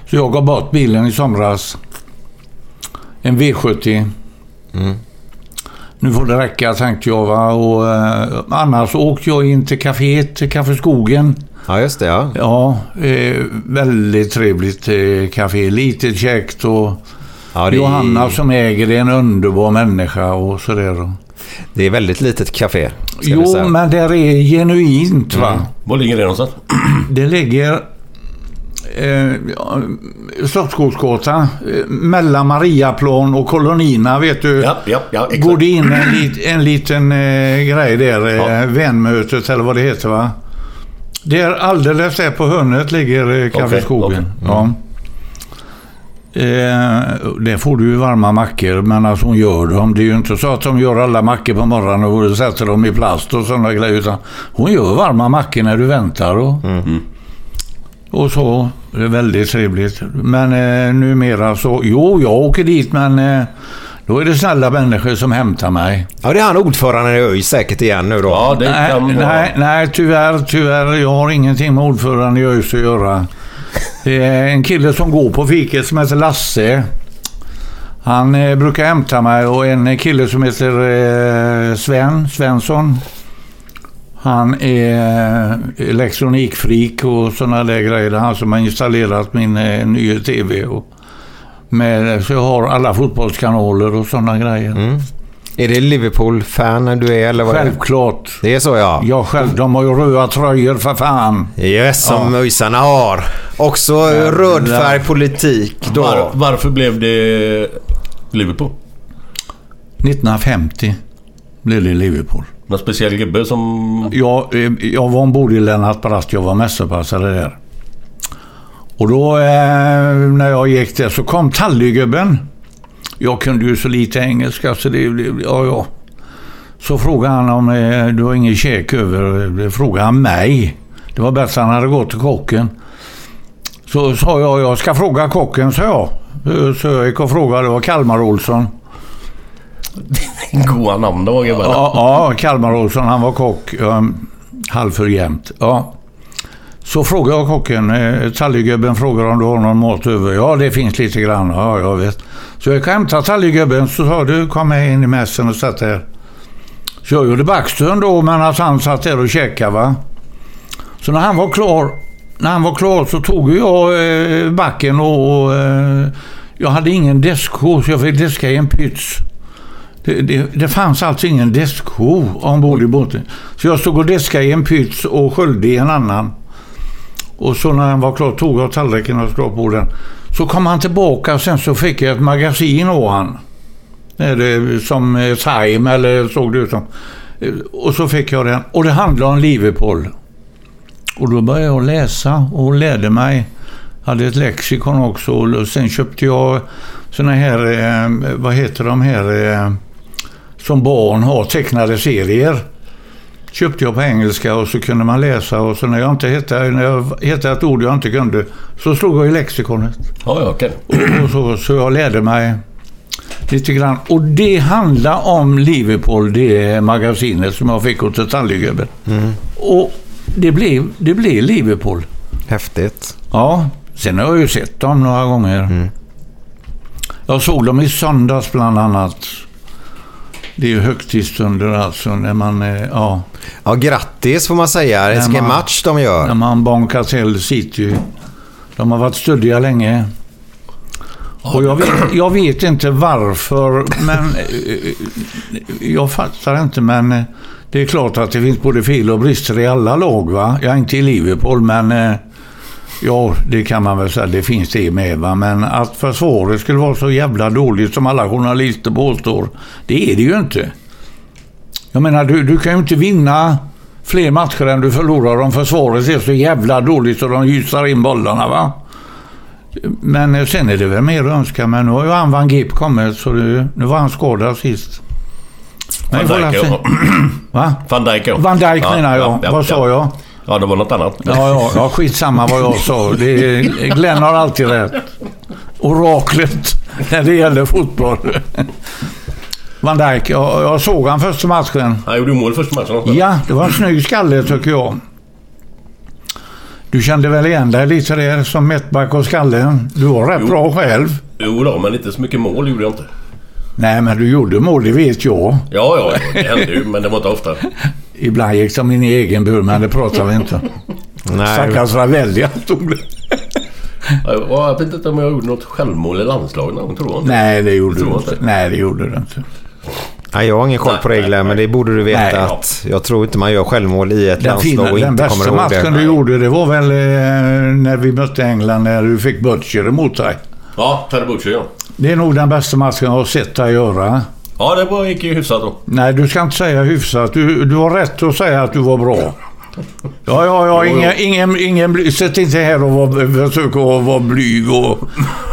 så jag gav bort bilen i somras. En V70. Nu får det räcka tänkte jag. Va? Och, eh, annars åkte jag in till kaféet, till Café Skogen. Ja, just det. Ja. Ja, eh, väldigt trevligt eh, café. Litet käckt och Ja, det, Johanna som äger det är en underbar människa och sådär. det är väldigt litet café. Jo, men det är genuint va. Var ligger det någonstans? Det ligger eh, Slottsskogsgatan eh, mellan Mariaplan och Kolonina vet du. Ja, ja, ja, exakt. Går det in en, lit, en liten eh, grej där, eh, Ja. vänmötet eller vad det heter va? Där alldeles där på hörnet ligger eh, Café Okej, Skogen. okej. Ja. Eh, där får du ju varma mackor, men alltså hon gör dem. Det är ju inte så att de gör alla mackor på morgonen och sätter dem i plast och sådana grejer. Utan hon gör varma mackor när du väntar. Och, och så. Det är väldigt trevligt. Men eh, numera så, jo jag åker dit men eh, då är det snälla människor som hämtar mig. Ja, det är han ordföranden i ÖIS säkert igen nu då. Ja, det Nej, kan vara... nej, nej, tyvärr, tyvärr. Jag har ingenting med ordföranden i ÖIS att göra. Det är en kille som går på fiket som heter Lasse. Han eh, brukar hämta mig och en kille som heter eh, Sven Svensson. Han är eh, elektronikfreak och sådana där grejer. Han som har installerat min eh, nya TV. Och med, så jag har alla fotbollskanaler och sådana grejer. Är det Liverpool-fan du är eller vad är det? Självklart. Det är så ja. Jag själv, de har ju röda tröjor för fan. Yes, som ÖISarna har. Också röd färg politik då. Var, varför blev det Liverpool? 1950 blev det Liverpool. Någon speciell gubbe som... Jag, eh, jag var ombord i Lennart Brast, jag var mästerpassare där. Och då eh, när jag gick där så kom tallygubben. Jag kunde ju så lite engelska så det blev, ja ja. Så frågade han om eh, du har ingen käk över. Det frågade han mig. Det var bäst han hade gått till kocken. Så sa jag, jag ska fråga kocken, sa jag. Så jag gick och frågade, det var Kalmar Olsson. Goa namn då gubbarna. Ja, ja Kalmar Olsson, han var kock. Um, halvför jämt. Ja. Så frågade jag kocken, eh, tallrikgubben frågar om du har någon mat över. Ja, det finns lite grann. Ja, jag vet. Så jag kan hämta hämtade tallrikgubben så sa du kom med in i mässen och sätt dig. Så jag gjorde backstön då medan han satt där och käkade va. Så när han var klar, när han var klar så tog jag eh, backen och, och eh, jag hade ingen deskko så jag fick diska i en pyts. Det, det, det fanns alltså ingen deskho ombord i båten. Så jag stod och diskade i en pyts och sköljde i en annan. Och så när han var klar tog jag tallriken och skrapade på den. Så kom han tillbaka och sen så fick jag ett magasin av han. Som eh, Time eller såg det ut som. Eh, och så fick jag den. Och det handlade om Liverpool. Och då började jag läsa och lärde mig. Hade ett lexikon också. Och sen köpte jag såna här, eh, vad heter de här, som barn har, tecknade serier. Köpte jag på engelska och så kunde man läsa och så när jag inte hittade, när jag hittade ett ord jag inte kunde så slog jag i lexikonet. Ja, ja, okej. Och, och så, så jag lärde mig lite grann. Och det handlar om Liverpool, det magasinet som jag fick hos Tallygubben. Och det blev, det blev Liverpool. Häftigt. Ja, sen har jag ju sett dem några gånger. Jag såg dem i söndags bland annat. Det är ju högtidsstunder alltså när man, eh, ja. Ja, grattis får man säga. Vilken man- match de gör. När man Boncasell City. De har varit stöddiga länge. Och jag vet, jag vet inte varför, men eh, jag fattar inte. Men eh, det är klart att det finns både fel och brister i alla lag. Va? Jag är inte i Liverpool, men eh, ja, det kan man väl säga. Det finns det med. Va? Men att försvaret skulle vara så jävla dåligt som alla journalister påstår, det är det ju inte. Jag menar, du, du kan ju inte vinna fler matcher än du förlorar om försvaret är så jävla dåligt så de gysar in bollarna. va? Men eh, sen är det väl mer att önska. Men nu har ju han Van Gip kommit så det, nu var han skadad sist. Men Van Dijk? Van Dijk. Van Dijk menar jag. ja, ja, Vad sa ja. jag? Ja, det var något annat. Ja, ja, ja, skitsamma vad jag sa. Det är, Glenn har alltid rätt. Oraklet när det gäller fotboll. Van Dijk, jag, jag såg han första matchen. Han gjorde mål första matchen också. Ja, det var en snygg skalle tycker jag. Du kände väl igen dig lite där som mittback och skallen? Du var rätt Jo. bra själv. Jo då, men inte så mycket mål gjorde jag inte. Nej, men du gjorde mål, det vet jag. Ja, ja, ja, det hände ju, men det var inte ofta. Ibland gick de in i egen bur, men det pratar vi inte. Nej. Stackars Ravelli, stod det. Ja, Jag vet inte om jag gjorde något självmål i landslaget någon tror jag inte. Nej, det gjorde du inte. Nej, det gjorde du inte. Nej, jag har ingen koll på regler, men det borde du veta Nej, ja. att jag tror inte man gör självmål i ett Den, landslag fina, och den inte kommer bästa ihåg matchen det. du gjorde, det var väl eh, när vi mötte England, när du fick Butcher emot dig. Ja, Terry Butcher, ja. Det är nog den bästa matchen jag har sett dig göra. Ja, det var, gick ju hyfsat då. Nej, du ska inte säga hyfsat. Du, du har rätt att säga att du var bra. Ja, ja, ja. Ingen, ingen, ingen, sitt inte här och var, försök att vara blyg. Och,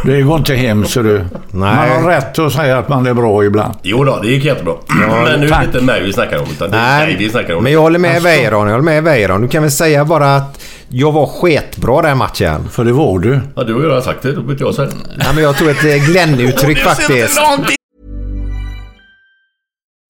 det går inte hem, så du. Man har rätt att säga att man är bra ibland. Jo då, det gick jättebra. men nu är det tack. inte mig vi snackar om, utan det är dig vi snackar om. men jag håller med Alltså- Weiron. Jag håller med Weiron. Du kan väl säga bara att jag var sketbra den matchen. För det var du. Ja, du har ju redan sagt det, då vet jag säga. Nej, men jag tog ett Glenn-uttryck faktiskt.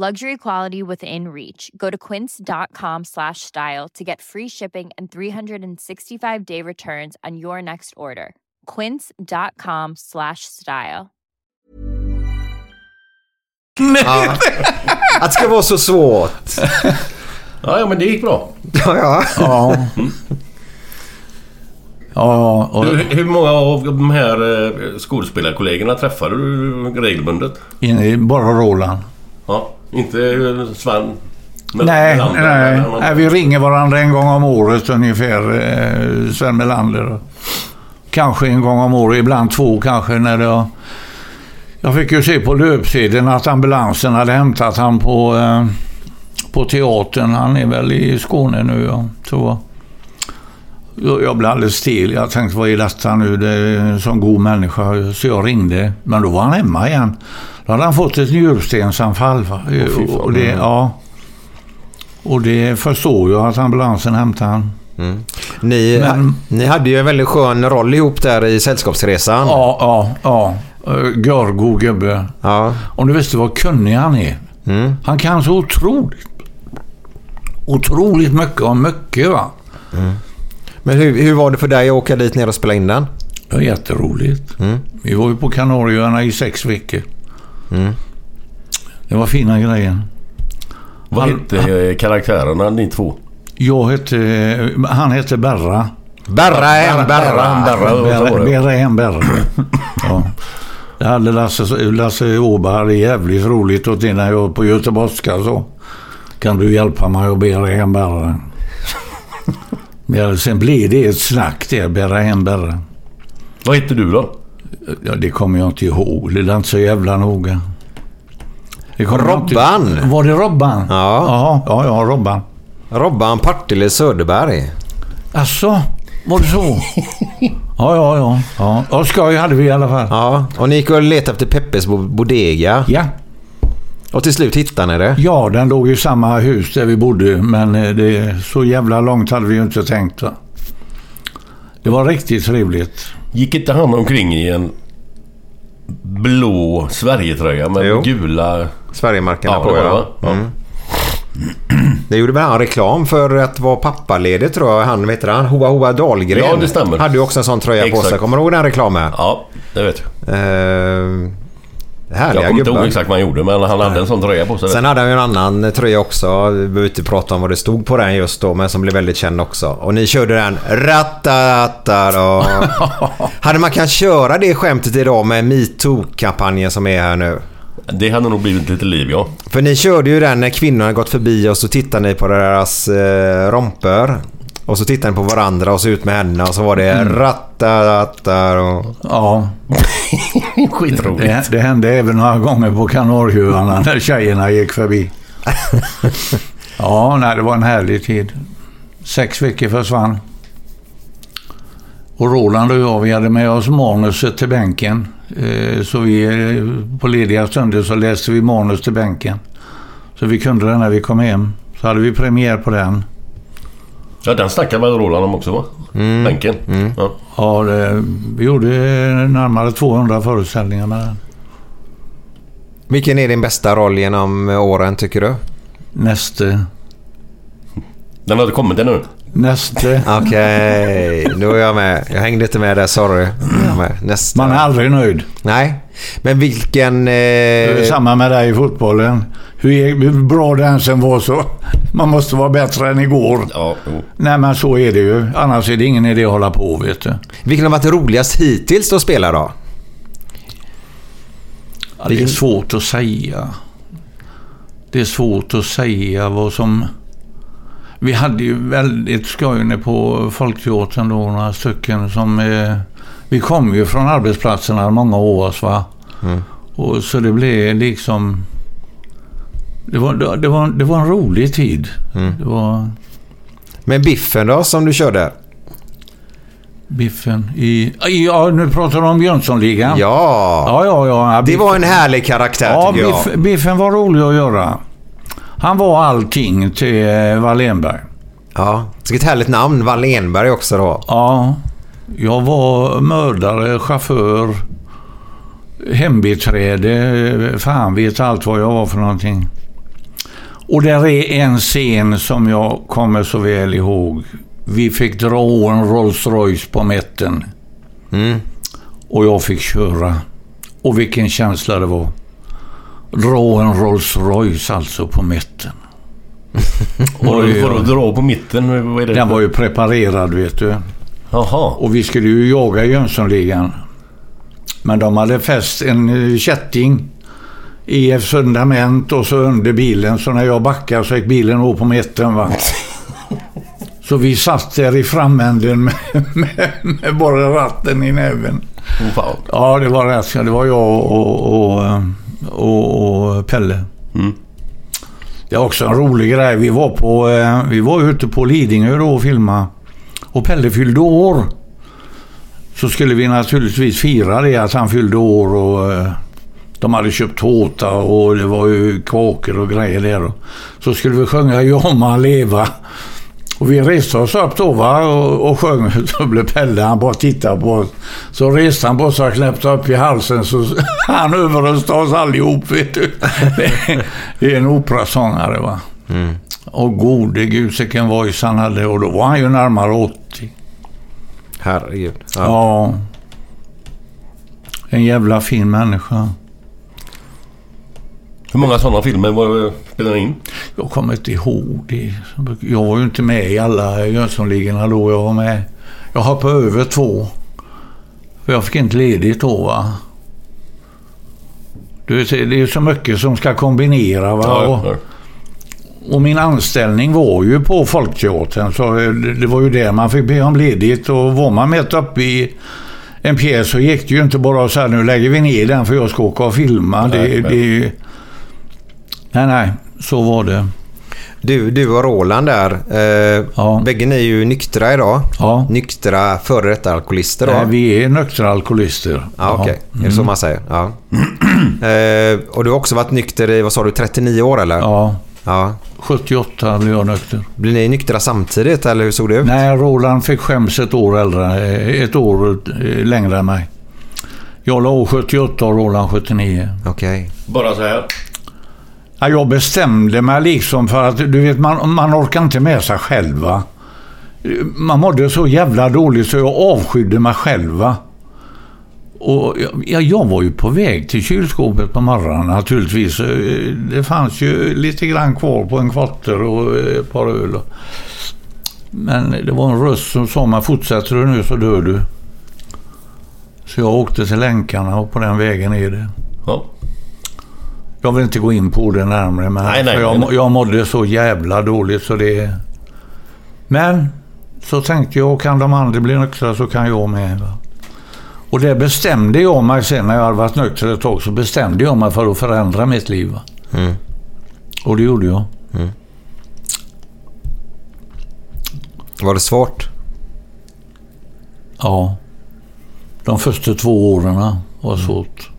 Luxury quality within reach. Go to quince.com slash style to get free shipping and 365 day returns on your next order. Quince.com slash style. Ja. Att det ska vara så svårt. Ja, ja, men det gick bra. Ja, ja. Ja. Ja, och Hur, hur många av de här eh, skådespelarkollegorna träffar du regelbundet? bara Roland. Ja, inte Sven? Nej, Melander, nej, nej. Vi ringer varandra en gång om året ungefär, eh, Sven Melander. Kanske en gång om året, ibland två kanske. När det, jag fick ju se på löpsedeln att ambulansen hade hämtat han på, eh, på teatern. Han är väl i Skåne nu, ja, tror jag. Jag blev alldeles stel. Jag tänkte, vad är detta nu? Det är en sån god människa. Så jag ringde. Men då var han hemma igen. Då hade han fått ett njurstensanfall. fan. och, det, ja. och det förstår jag att ambulansen hämtade han. Ni, Men- ni hade ju en väldigt skön roll ihop där i Sällskapsresan. Ja, ja, ja. Uh, Görgo gubbe. Ja. Om du visste vad kunnig han är. Mm. Han kan så otroligt. Otroligt mycket om mycket va. Men hur, hur var det för dig att åka dit ner och spela in den? Det var jätteroligt. Mm. Vi var ju på Kanarieöarna i sex veckor. Mm. Det var fina grejer. Vad Han- hette eh, karaktärerna ni två? Jag hette... Han hette Berra. Berra hem, Berra. Berra, vad Berra? Berra hem, Berra. ja. Det hade Lasse, Lasse Åberg jävligt roligt åt när jag var på göteborgska så. Kan du hjälpa mig att bära hem Berra? Men sen blev det ett snack där, bära hem Berra. Vad hette du då? Ja, det kommer jag inte ihåg. Det är inte så jävla noga. Jag inte- Robban. Var det Robban? Ja. Jaha, ja, ja, Robban. Robban Partille Söderberg. Alltså, var det så? ja, ja, ja. ja. ja skoj hade vi i alla fall. Ja, och ni gick och letade efter Peppes bo- bodega. Ja. Och till slut hittade ni det. Ja, den låg i samma hus där vi bodde, men eh, det, så jävla långt hade vi ju inte tänkt. Va? Det var riktigt trevligt. Gick inte han omkring i en blå Sverigetröja med Jo. gula... Sverigemarkerna Ja, på det det, ja. va? Mm. Det gjorde väl han reklam för att vara pappaledig tror jag. Han, vet du, han Hoa Hoa Dahlgren. Ja, det stämmer. Hade ju också en sån tröja på Exakt. sig. Kommer du ihåg den reklamen? Ja, det vet jag. Eh, Jag härliga kommer inte ihåg exakt vad han gjorde, men han hade en sån tröja på sig. Sen hade han ju en annan tröja också. Vi behöver inte prata om vad det stod på den just då, men som blev väldigt känd också. Och ni körde den rattaratta och... Hade man kan köra det skämtet idag med metoo-kampanjen som är här nu? Det hade nog blivit lite liv, ja. För ni körde ju den när kvinnorna gått förbi och så tittade ni på deras eh, romper. Och så tittade ni på varandra och så ut med händerna och så var det Mm. rattaratta och... Ja, Skitroligt. det, det hände även några gånger på Kanarieöarna när tjejerna gick förbi. Ja, nej, det var en härlig tid. Sex veckor försvann. Och Roland och jag, vi hade med oss manuset till bänken. Eh, Så vi, eh, på lediga stunder så läste vi manus till bänken. Så vi kunde den när vi kom hem. Så hade vi premiär på den. Ja, den snackade väl Roland om också, va? Bänken. Ja. Ja, det, vi gjorde närmare 200 föreställningar med den. Vilken är din bästa roll genom åren tycker du? Näste. Den hade kommit ännu. Näste. Okej, nu är jag med. Jag hängde inte med där, sorry. Nästa. Man är aldrig nöjd. Nej, men vilken... Det är Eh... samma med dig i fotbollen. Hur, hur bra den sen var så. Man måste vara bättre än igår. Ja, jo. Nej men så är det ju. Annars är det ingen idé att hålla på vet du. Vilken har varit roligast hittills att spela då? Ja, det är svårt att säga. Det är svårt att säga vad som... Vi hade ju väldigt skoj nere på Folkteatern då, några stycken som... Eh, vi kom ju från arbetsplatserna många år va. Mm. Och så det blev liksom... Det var, det var, det var en rolig tid. Mm. Det var Men Biffen då, som du körde? Biffen i... Ja, nu pratar du om Jönssonligan. Ja! Ja, ja, ja. ja Det var en härlig karaktär Ja, tycker jag. biff, Biffen var rolig att göra. Han var allting till eh, Wallenberg. Ja, vilket härligt namn. Wallenberg också då. Ja, jag var mördare, chaufför, hembiträde. Fan vet allt vad jag var för någonting. Och där är en scen som jag kommer så väl ihåg. Vi fick dra en Rolls Royce på mätten. Mm. Och jag fick köra. Och vilken känsla det var. Dra en Rolls Royce alltså på får du dra på mitten. Vad är det? Den var ju preparerad vet du. Jaha. Och vi skulle ju jaga Jönssonligan. Men de hade fäst en eh, kätting IF Fundament och så under bilen. Så när jag backade så gick bilen upp på mitten. Va? Så vi satt där i framänden med, med, med bara ratten i näven. Oh, Ja, det var rätt. Det var jag och, och, och, och Pelle. Mm. Det är också en rolig grej. Vi var, på, eh, vi var ute på Lidingö då och filmade. Och Pelle fyllde år. Så skulle vi naturligtvis fira det att han fyllde år och eh, de hade köpt tårta och det var ju kakor och grejer där. Så skulle vi sjunga Ja må han leva. Och vi reste oss upp då va och, och sjöng. Så blev Pelle, han bara tittade på oss. Så reste han på sig och knäppte upp i halsen så han överröstade oss allihop vet du. Det är en operasångare va. Och gode gud vilken voice han hade och då var han ju närmare 80. Herregud. Ja. En jävla fin människa. Hur många sådana filmer var, spelade ni in? Jag kommer inte ihåg det. Jag var ju inte med i alla Jönssonligorna då jag var med. Jag hoppade över två. För jag fick inte ledigt då va. Du vet, det är så mycket som ska kombinera va. Ja, och, ja. och min anställning var ju på Folkteatern så det, det var ju där man fick be om ledigt och var man mitt uppe i en pjäs så gick det ju inte bara att säga nu lägger vi ner den för jag ska åka och filma. Nej, det, nej. nej, så var det. Du, du och Roland där. Eh, Bägge ni är ju nyktra idag. Nyktra före detta alkoholister då. Nej, vi är nyktra alkoholister. Ja, okej. Ja. Är det så Mm. man säger? Ja. eh, och du har också varit nykter i, vad sa du, 39 år eller? Ja. ja. 78 blev jag nykter. Blir ni nyktra samtidigt eller hur såg det ut? Nej, Roland fick skäms ett år äldre. eh, Ett år eh, längre än mig. Jag la 78 och Roland 79. Okej. Bara så här. Ja, jag bestämde mig liksom för att du vet, man, man orkar inte med sig själva. Man mådde så jävla dåligt så jag avskydde mig själva. Och jag, jag var ju på väg till kylskåpet på morgonen naturligtvis. Eh, det fanns ju lite grann kvar på en kvarter och eh, ett par öl. Men det var en röst som sa mig fortsätter du nu så dör du. Så jag åkte till länkarna och på den vägen är det. Ja. Jag vill inte gå in på det närmare men Nej, nej, för jag, nej, jag mådde så jävla dåligt så det... Men så tänkte jag, kan de andra bli nyktra så kan jag med. Va? Och det bestämde jag mig sen när jag hade varit nykter ett tag så bestämde jag mig för att förändra mitt liv. Mm. Och det gjorde jag. Var det svårt? Ja. De första två åren var svårt.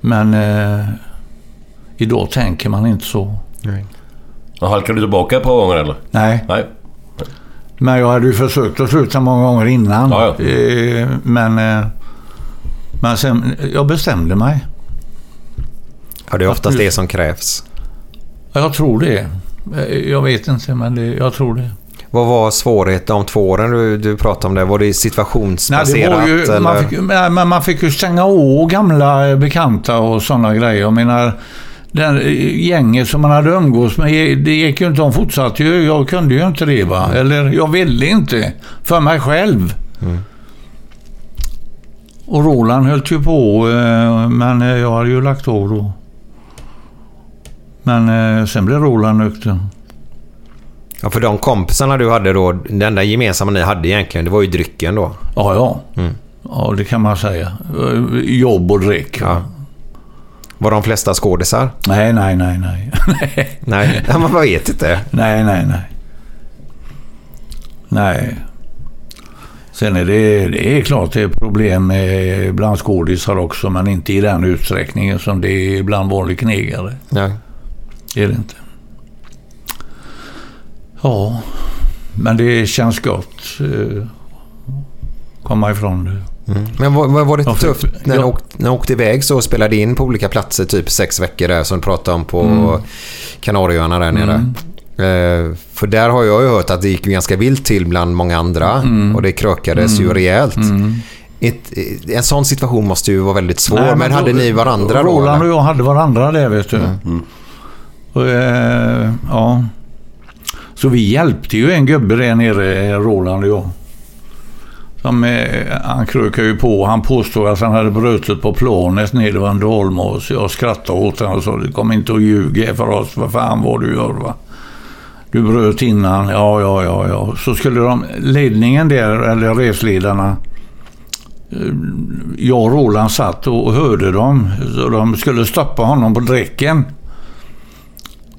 Men eh, idag tänker man inte så. Nej. Och halkade du tillbaka ett par gånger eller? Nej. Nej. Men jag hade ju försökt att sluta många gånger innan. Ja, ja. Eh, Men, eh, men sen, jag bestämde mig. Ja, det är oftast det som krävs. Ja, Jag tror det. Eh, Jag vet inte, men det, jag tror det. Vad var svårigheten de två åren du, du pratade om det? Var det Nej, situationsbaserat? det var ju, eller? man, fick, nej, man fick ju stänga av gamla bekanta och sådana grejer. Jag menar, den eh, gänget som man hade umgås med, det gick ju inte, de fortsatte ju. Jag kunde ju inte det va. Eller jag ville inte. För mig själv. Och Roland höll ju på, eh, men eh, jag hade ju lagt av då. Men eh, sen blev Roland nykter. Ja, för de kompisarna du hade då, det enda gemensamma ni hade egentligen, det var ju drycken då. Ja, ja. Mm. Ja, det kan man säga. Eh, Jobb och dryck. Ja. Var de flesta skådisar? Nej, nej, nej, nej. Nej, ja, man vet inte. Nej, nej, nej. Nej. Sen är det, det är klart det är problem bland skådisar också, men inte i den utsträckningen som det är bland vanliga knegare. Nej. Det är det inte. Ja, men det känns gott. eh, komma ifrån det. Men var, var var det Ja, för- tufft när, ja. ni åkte, när ni åkte iväg så spelade in på olika platser, typ sex veckor där som du pratade om på Mm. Kanarieöarna där nere? Eh, för där har jag ju hört att det gick ganska vilt till bland många andra Mm. och det krökades ju Mm. rejält. Mm. Ett, en sån situation måste ju vara väldigt svår. Nej, men, hade då- ni varandra då? Roland och jag hade varandra där vet du. Och, eh, ja. Så vi hjälpte ju en gubbe där nere, eh, Roland och jag. Som, eh, han krökade ju på. Han påstod att han hade brutit på planet nere vid så Jag skrattade åt honom och sa du kommer inte och ljuga för oss. Vad fan var du gör va? Du bröt innan. Ja, ja, ja, ja. Så skulle de, ledningen där, eller resledarna. Eh, jag och Roland satt och hörde dem. Så de skulle stoppa honom på dräcken.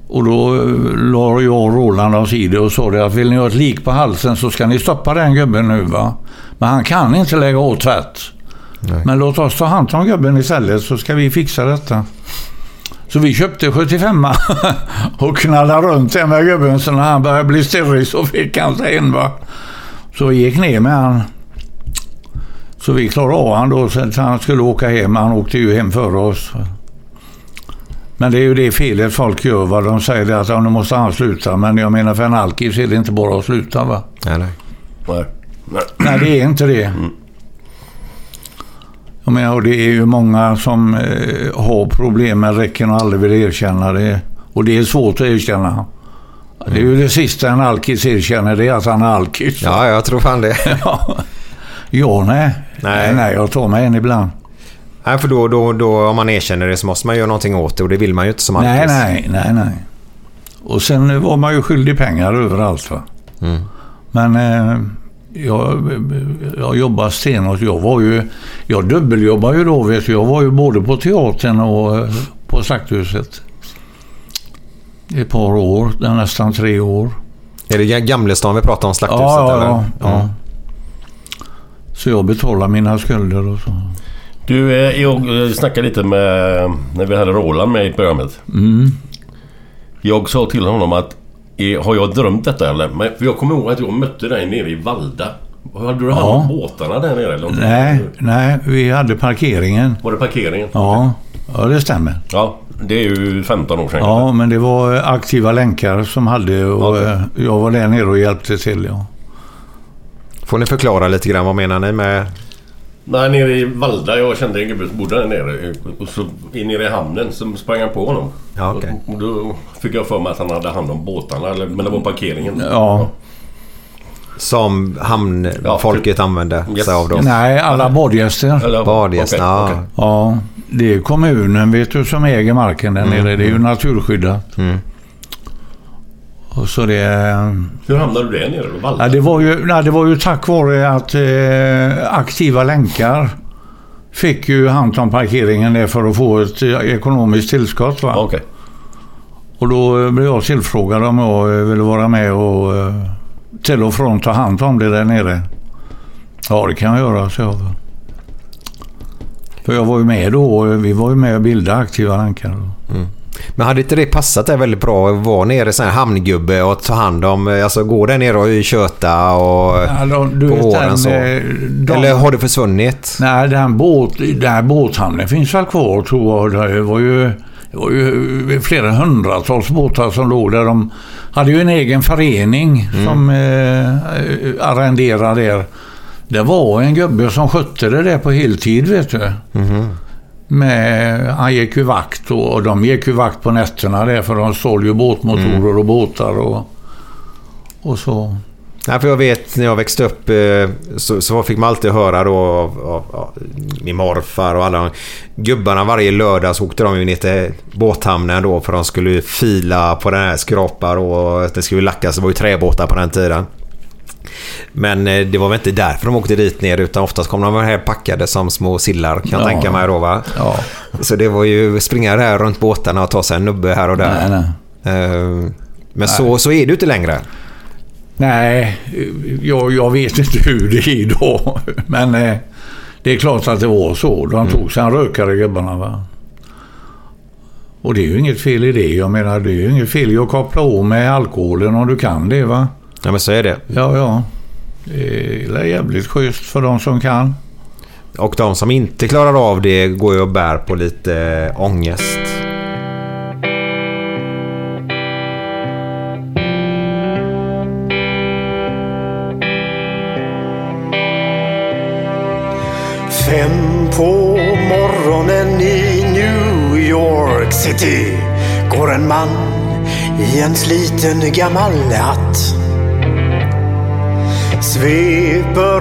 Och då eh, la jag och Roland oss i det och sa det att vill ni ha ett lik på halsen så ska ni stoppa den gubben nu va. Men han kan inte lägga åt tvätt. Men låt oss ta hand om gubben istället så ska vi fixa detta. Så vi köpte 75 och knallade runt där med gubben så när han började bli stirrig så fick han sig en va. Så vi gick ner med han. Så vi klarade av han då så han skulle åka hem. Han åkte ju hem före oss. Men det är ju det felet folk gör. Va? De säger att ja, nu måste han sluta. Men jag menar för en alkis är det inte bara att sluta. Va? Nej, nej. Nej. Nej, det är inte det. Jag menar, och det är ju många som eh, har problem med räcken och aldrig vill erkänna det. Och det är svårt att erkänna. Det är ju det sista en alkis erkänner, det är att han är alkis. Ja, jag tror fan det. ja, ja nej. nej. Nej, jag tar mig en ibland. Nej, för då, då, då, om man erkänner det så måste man göra någonting åt det och det vill man ju inte som Nej, alkis. nej, nej, nej. Och sen var man ju skyldig pengar överallt. Va? Mm. Men eh, jag, jag jobbade stenhårt. Jag var ju... Jag dubbeljobbade ju då, vet du. Jag var ju både på teatern och eh, på Slakthuset. I ett par år, nästan tre år. Är det Gamlestan vi pratar om, Slakthuset? Ja, eller? ja, ja. Så jag betalar mina skulder och så. Du, eh, jag eh, snackade lite med... När vi hade Roland med i programmet. Mm. Jag sa till honom att... eh, Har jag drömt detta eller? Men, för jag kommer ihåg att jag mötte dig nere i Valda. Hade du hand om båtarna där nere? Eller? Nej, nej, vi hade parkeringen. Var det parkeringen? Ja, ja det stämmer. Ja, det är ju 15 år sedan. Ja, men det var aktiva länkar som hade och eh, jag var där nere och hjälpte till. Ja. Får ni förklara lite grann, vad menar ni med... Nej, nere i Valda. Jag kände en gubbe som bodde där nere. Och så in nere i hamnen så sprang han på honom. Ja, okej. Och då fick jag för mig att han hade hand om båtarna. Eller, men det var parkeringen. Ja. Som hamnfolket använde Yes. sig av då? Nej, alla badgäster. Badgäster, ja. okej. Ja, det är kommunen vet du som äger marken där nere. Det är ju naturskyddat. Mm. Och så det... Hur hamnade du där nere då? Ja, det, var ju, nej, det var ju tack vare att eh, aktiva länkar fick ju hand om parkeringen där för att få ett eh, ekonomiskt tillskott. Va? Okej. Och då eh, blev jag tillfrågad om jag eh, ville vara med och eh, till och från ta hand om det där nere. Ja, det kan jag göra, så jag. För jag var ju med då. eh, Vi var ju med och bildade aktiva länkar. Mm. Men hade inte det passat dig väldigt bra att vara nere här hamngubbe och ta hand om... Alltså gå där nere och köta och... Ja, du på våren så. eh, de- Eller har det försvunnit? Nej, den, båt, den här båthamnen finns väl kvar tror jag. Det var ju, det var ju flera hundratals båtar som låg där. De hade ju en egen förening som eh, arrenderade där. Det var en gubbe som skötte det där på heltid vet du. Med, han gick ju vakt och, och de gick ju vakt på nätterna där för de sålde ju båtmotorer och båtar och, och så. Nej, för jag vet när jag växte upp eh, så, så fick man alltid höra då av, av, av min morfar och alla gubbarna varje lördag så åkte de ner till båthamnen då för de skulle fila på den här skrapar och det skulle lackas. Det var ju träbåtar på den tiden. Men eh, det var väl inte därför de åkte dit ner utan oftast kom de här packade som små sillar kan jag Ja. tänka mig då va. Ja. Så det var ju springa där runt båtarna och ta sig en nubbe här och där. Nej, Eh, Men så, så är det ju inte längre. Nej, jag, jag vet inte hur det är idag. Men eh, det är klart att det var så. De tog sig en rökare gubbarna. Va? Och det är ju inget fel i det. Jag menar, det är ju inget fel i att koppla på med alkoholen om du kan det. va? Ja men så är det. Ja, ja. Det är jävligt schysst för de som kan. Och de som inte klarar av det går ju och bär på lite eh, ångest. Fem på morgonen i New York City går en man i en sliten gammal hatt. Sveper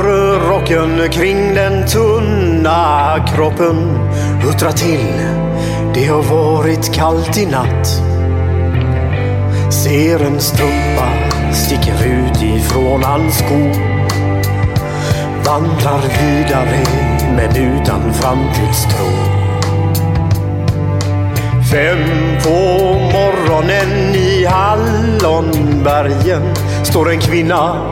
rocken kring den tunna kroppen. Huttra till, det har varit kallt i natt. Ser en strumpa sticker ut ifrån hans sko. Vandrar vidare men utan framtidstro. Fem på morgonen i Hallonbergen står en kvinna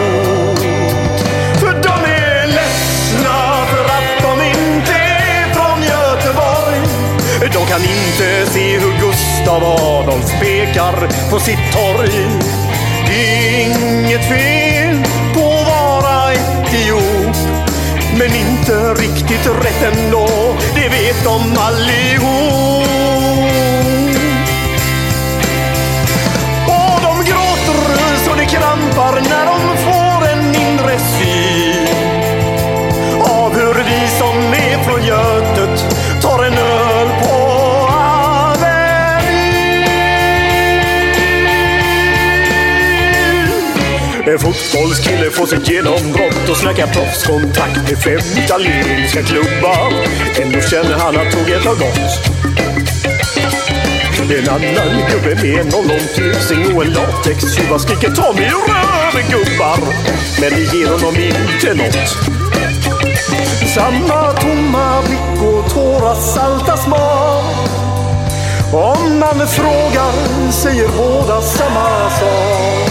Kan inte se hur Gustav Adolf pekar på sitt torg. Inget fel på att vara etiop. Men inte riktigt rätt ändå, det vet de allihop. Och de gråter så det krampar när de får En fotbollskille får sitt genombrott och snackar proffskontakt med fem italienska klubbar. Ändå känner han att tåget har gått. En annan gubbe med en ollontusing och en latextjuva skriker ta mig ur röven gubbar. Men det ger honom inte nåt. Samma tomma blick och tårar salta smak. Om man frågar säger båda samma sak.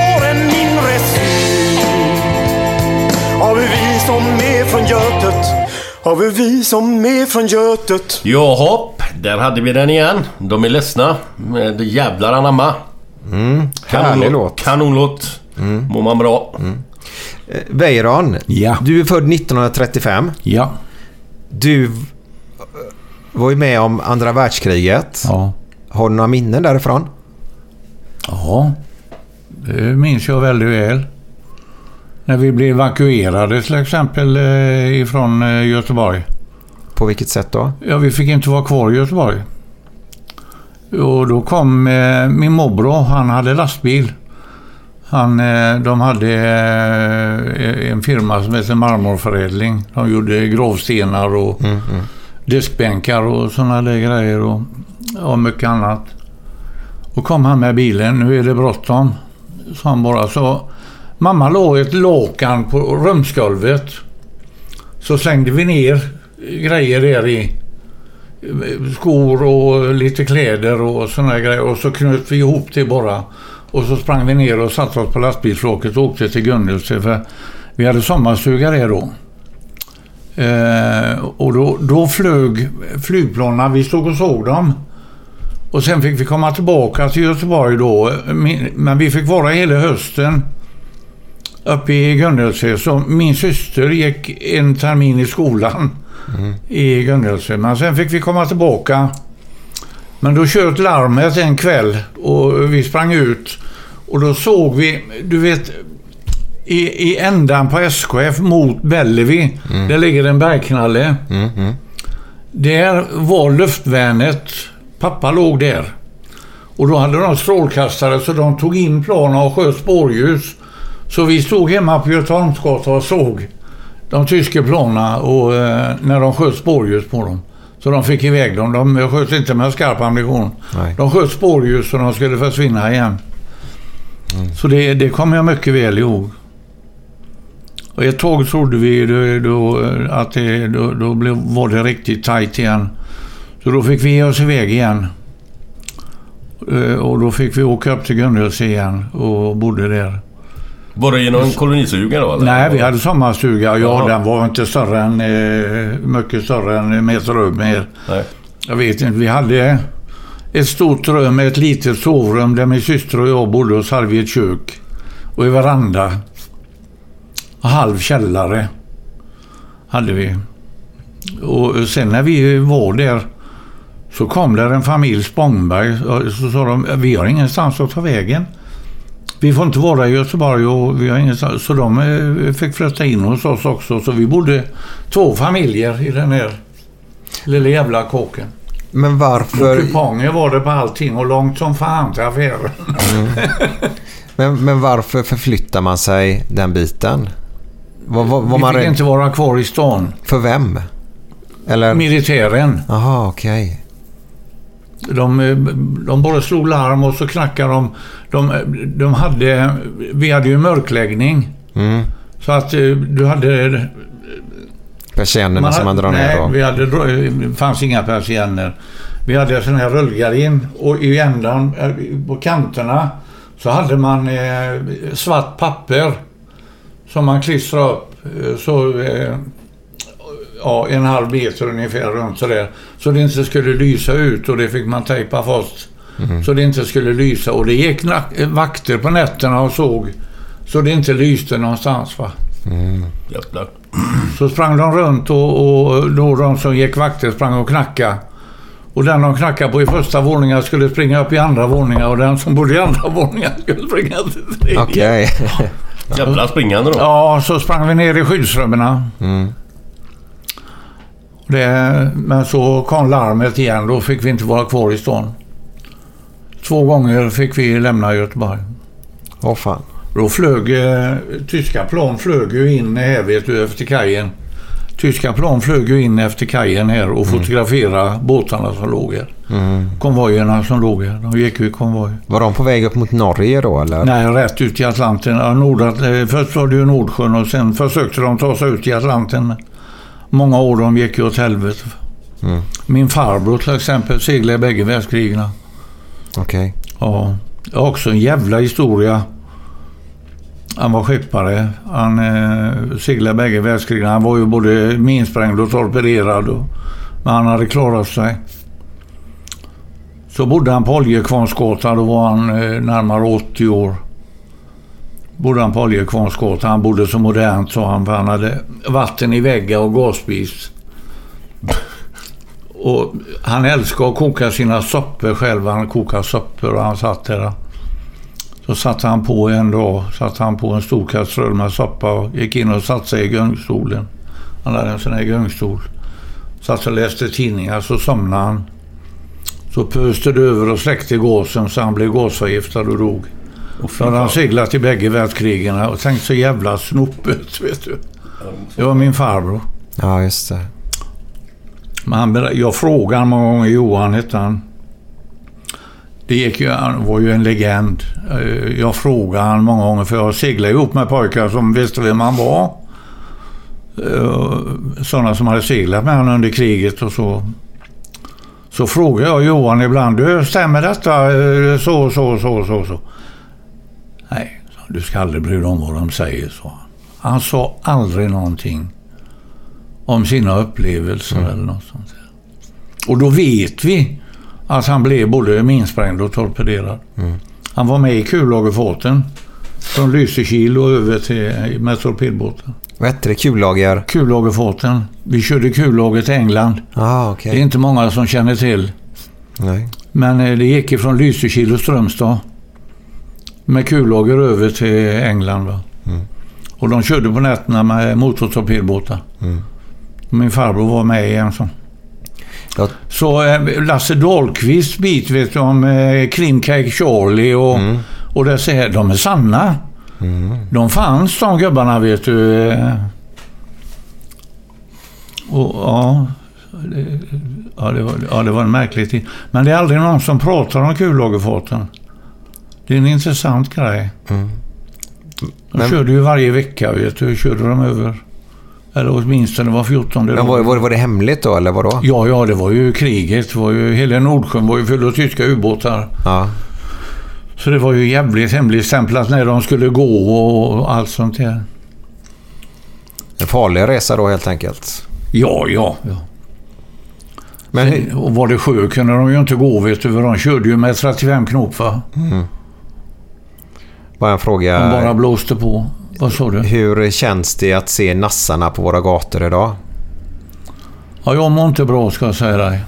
av hur vi som är från Götet, av hur vi som är från Götet Jaha, där hade vi den igen. De är ledsna med jävlar anamma. Mm, härlig låt. Kanonlåt. Mm. Mår man bra. Mm. Weiron, ja. du är född 1935. Ja. Du eh, var ju med om andra världskriget. Ja. Har du några minnen därifrån? Ja, det minns jag väldigt väl. När vi blev evakuerade till exempel eh, ifrån eh, Göteborg. På vilket sätt då? Ja, vi fick inte vara kvar i Göteborg. Och då kom eh, min morbror, han hade lastbil. Han, de hade eh, en firma som heter Marmorförädling. De gjorde grovstenar och Mm, mm. diskbänkar och sådana där grejer och, och mycket annat. Och kom han med bilen, nu är det bråttom. Sa han bara så. Mamma låg ett lakan på rumsgolvet. Så slängde vi ner grejer där i. Eh, skor och lite kläder och sådana grejer. Och så knöt vi ihop det bara. Och så sprang vi ner och satte oss på lastbilsflåket och åkte till Gunnelse. För vi hade sommarstuga där då. Eh, och då, då flög flygplanen, vi stod och såg dem. Och sen fick vi komma tillbaka till Göteborg då. Men vi fick vara hela hösten uppe i Gunnelse. Så min syster gick en termin i skolan i Gunnelse. Men sen fick vi komma tillbaka. Men då tjöt larmet en kväll och vi sprang ut. Och då såg vi, du vet, i, i ändan på SKF mot Bellevue. Där ligger en bergknalle. Där var luftvärnet. Pappa låg där. Och då hade de strålkastare så de tog in planen och sköt spårljus. Så vi stod hemma på Göteholmsgatan och såg de tyska planen och eh, när de sköt spårljus på dem. Så de fick iväg dem. De sköt inte med skarp ammunition. Nej. De sköt spårljus så de skulle försvinna igen. Så det, det kommer jag mycket väl ihåg. Och ett tag trodde vi då, då, att det, då, då blev, var det riktigt tajt igen. Så då fick vi ge oss iväg igen. Eh, Och då fick vi åka upp till Gunnlöse igen och bodde där. Var det någon kolonistuga då? Eller? Nej, vi hade sommarstuga. Ja, Jaha. den var inte större än... Eh, mycket större än en meter rum mer. Nej. Jag vet inte. Vi hade ett stort rum med ett litet sovrum där min syster och jag bodde och så hade vi ett kök. Och en veranda. Och halv källare hade vi. Och sen när vi var där så kom där en familj Spångberg och så sa de vi har ingenstans att ta vägen. Vi får inte vara i Göteborg och vi har ingenstans. Så de eh, fick flytta in hos oss också. Så vi bodde två familjer i den här lilla jävla kåken. Men Och varför... kuponger var det på allting och långt som fan till affären. Men, men varför förflyttar man sig den biten? Var, var, var Vi man fick rädd inte vara kvar i stan. för vem? Eller? Militären. Jaha, okej. De, eh, de bara slog larm och så knackade de. De, de hade... Vi hade ju mörkläggning. Mm. Så att eh, du hade... Persiennerna som man drar nej, ner vi hade, det fanns inga persienner. Vi hade sån här rullgardin och i ändan, eh, på kanterna, så hade man eh, svart papper som man klistrade upp. eh, Så, eh, ja, en halv meter ungefär runt sådär. Så det inte skulle lysa ut och det fick man tejpa fast. Mm. Så det inte skulle lysa. Och det gick nack- vakter på nätterna och såg så det inte lyste någonstans. Va? Mm. Så sprang de runt och, och då de som gick vakter sprang och knackade. Och den de knackade på i första våningen skulle springa upp i andra våningen och den som bodde i andra våningen skulle springa till tredje. Okej. Jävla springande då. Ja, så sprang vi ner i skyddsrummen. Mm. Det, men så kom larmet igen. Då fick vi inte vara kvar i stan. Två gånger fick vi lämna Göteborg. Åh fan. Då flög eh, tyska plan flög ju in här vet du, efter kajen. Tyska plan flög ju in efter kajen här och fotograferade båtarna som låg här. Mm. Konvojerna som låg här. De gick ju i konvoj. Var de på väg upp mot Norge då eller? Nej, rätt ut i Atlanten. Ja, Nordat, eh, först var det ju Nordsjön och sen försökte de ta sig ut i Atlanten. Många år de gick ju åt helvete. Mm. Min farbror till exempel seglade i bägge världskrigen. Okej. Ja, det är också en jävla historia. Han var skeppare. Han eh, seglade bägge världskrigen. Han var ju både minsprängd och torpederad. Och, men han hade klarat sig. Så bodde han på Oljekvarnsgatan. Då var han eh, närmare 80 år. Bodde han på Oljekvarnsgatan. Han bodde så modernt sa han. För han hade vatten i väggar och gasspis. Och han älskar att koka sina soppor själv. Han kokar soppor och han satt där. Så satte han på en dag, satte han på en stor kastrull med soppa och gick in och satte sig i gungstolen. Han hade en sån här gungstol. Satt och läste tidningar, så somnade han. Så pöste det över och släckte gasen så han blev gasförgiftad och dog. Så hade han seglat i bägge världskrigen och tänkt så jävla snopet, vet du. Det var min farbror. Ja, just det. Men han, jag frågade många gånger, Johan hette han. Det gick ju, han var ju en legend. Eh, Jag frågade han många gånger, för jag seglade ihop med pojkar som visste vem han var. Eh, Sådana som hade seglat med honom under kriget och så. Så frågade jag Johan ibland, du stämmer detta Eh, så, så, så, så, så? Nej, du ska aldrig bry dig om vad de säger, sa han. Han sa aldrig någonting om sina upplevelser eller något sånt. Och då vet vi att han blev både minsprängd och torpederad. Han var med i kullagerfarten från Lysekil och över till med torpedbåten. Vad hette det? Kullager? Kullagerfarten. Vi körde kullager till England. Ah, okej. Det är inte många som känner till. Nej. Men eh, det gick ifrån Lysekil och Strömstad med kullager över till England. Va? Och de körde på nätterna med motortorpedbåtar. Min farbror var med i en sån. Så eh, Lasse Dahlqvist bit vet du om eh, Krimcake Charlie och, och det säger de är sanna. De fanns de gubbarna vet du. eh. Och, ja, det, ja, det var, ja, det var en märklig tid. Men det är aldrig någon som pratar om kullagerfarten. Det är en intressant grej. De Men- körde ju varje vecka, vet du. Körde de över Eller åtminstone var 14 Men var, var, var det hemligt då, eller vadå? Ja, ja, det var ju kriget. Var ju, hela Nordsjön var ju full av tyska ubåtar. Ja. Så det var ju jävligt hemligstämplat när de skulle gå och allt sånt där. En farlig resa då helt enkelt. Ja, ja. ja. Men Sen, och var det sjö kunde de ju inte gå vet du, för de körde ju med 35 knop va? Mm. Bara en fråga. De bara blåste på. Vad sa du? Hur känns det att se nassarna på våra gator idag? Ja, jag mår inte bra ska jag säga dig.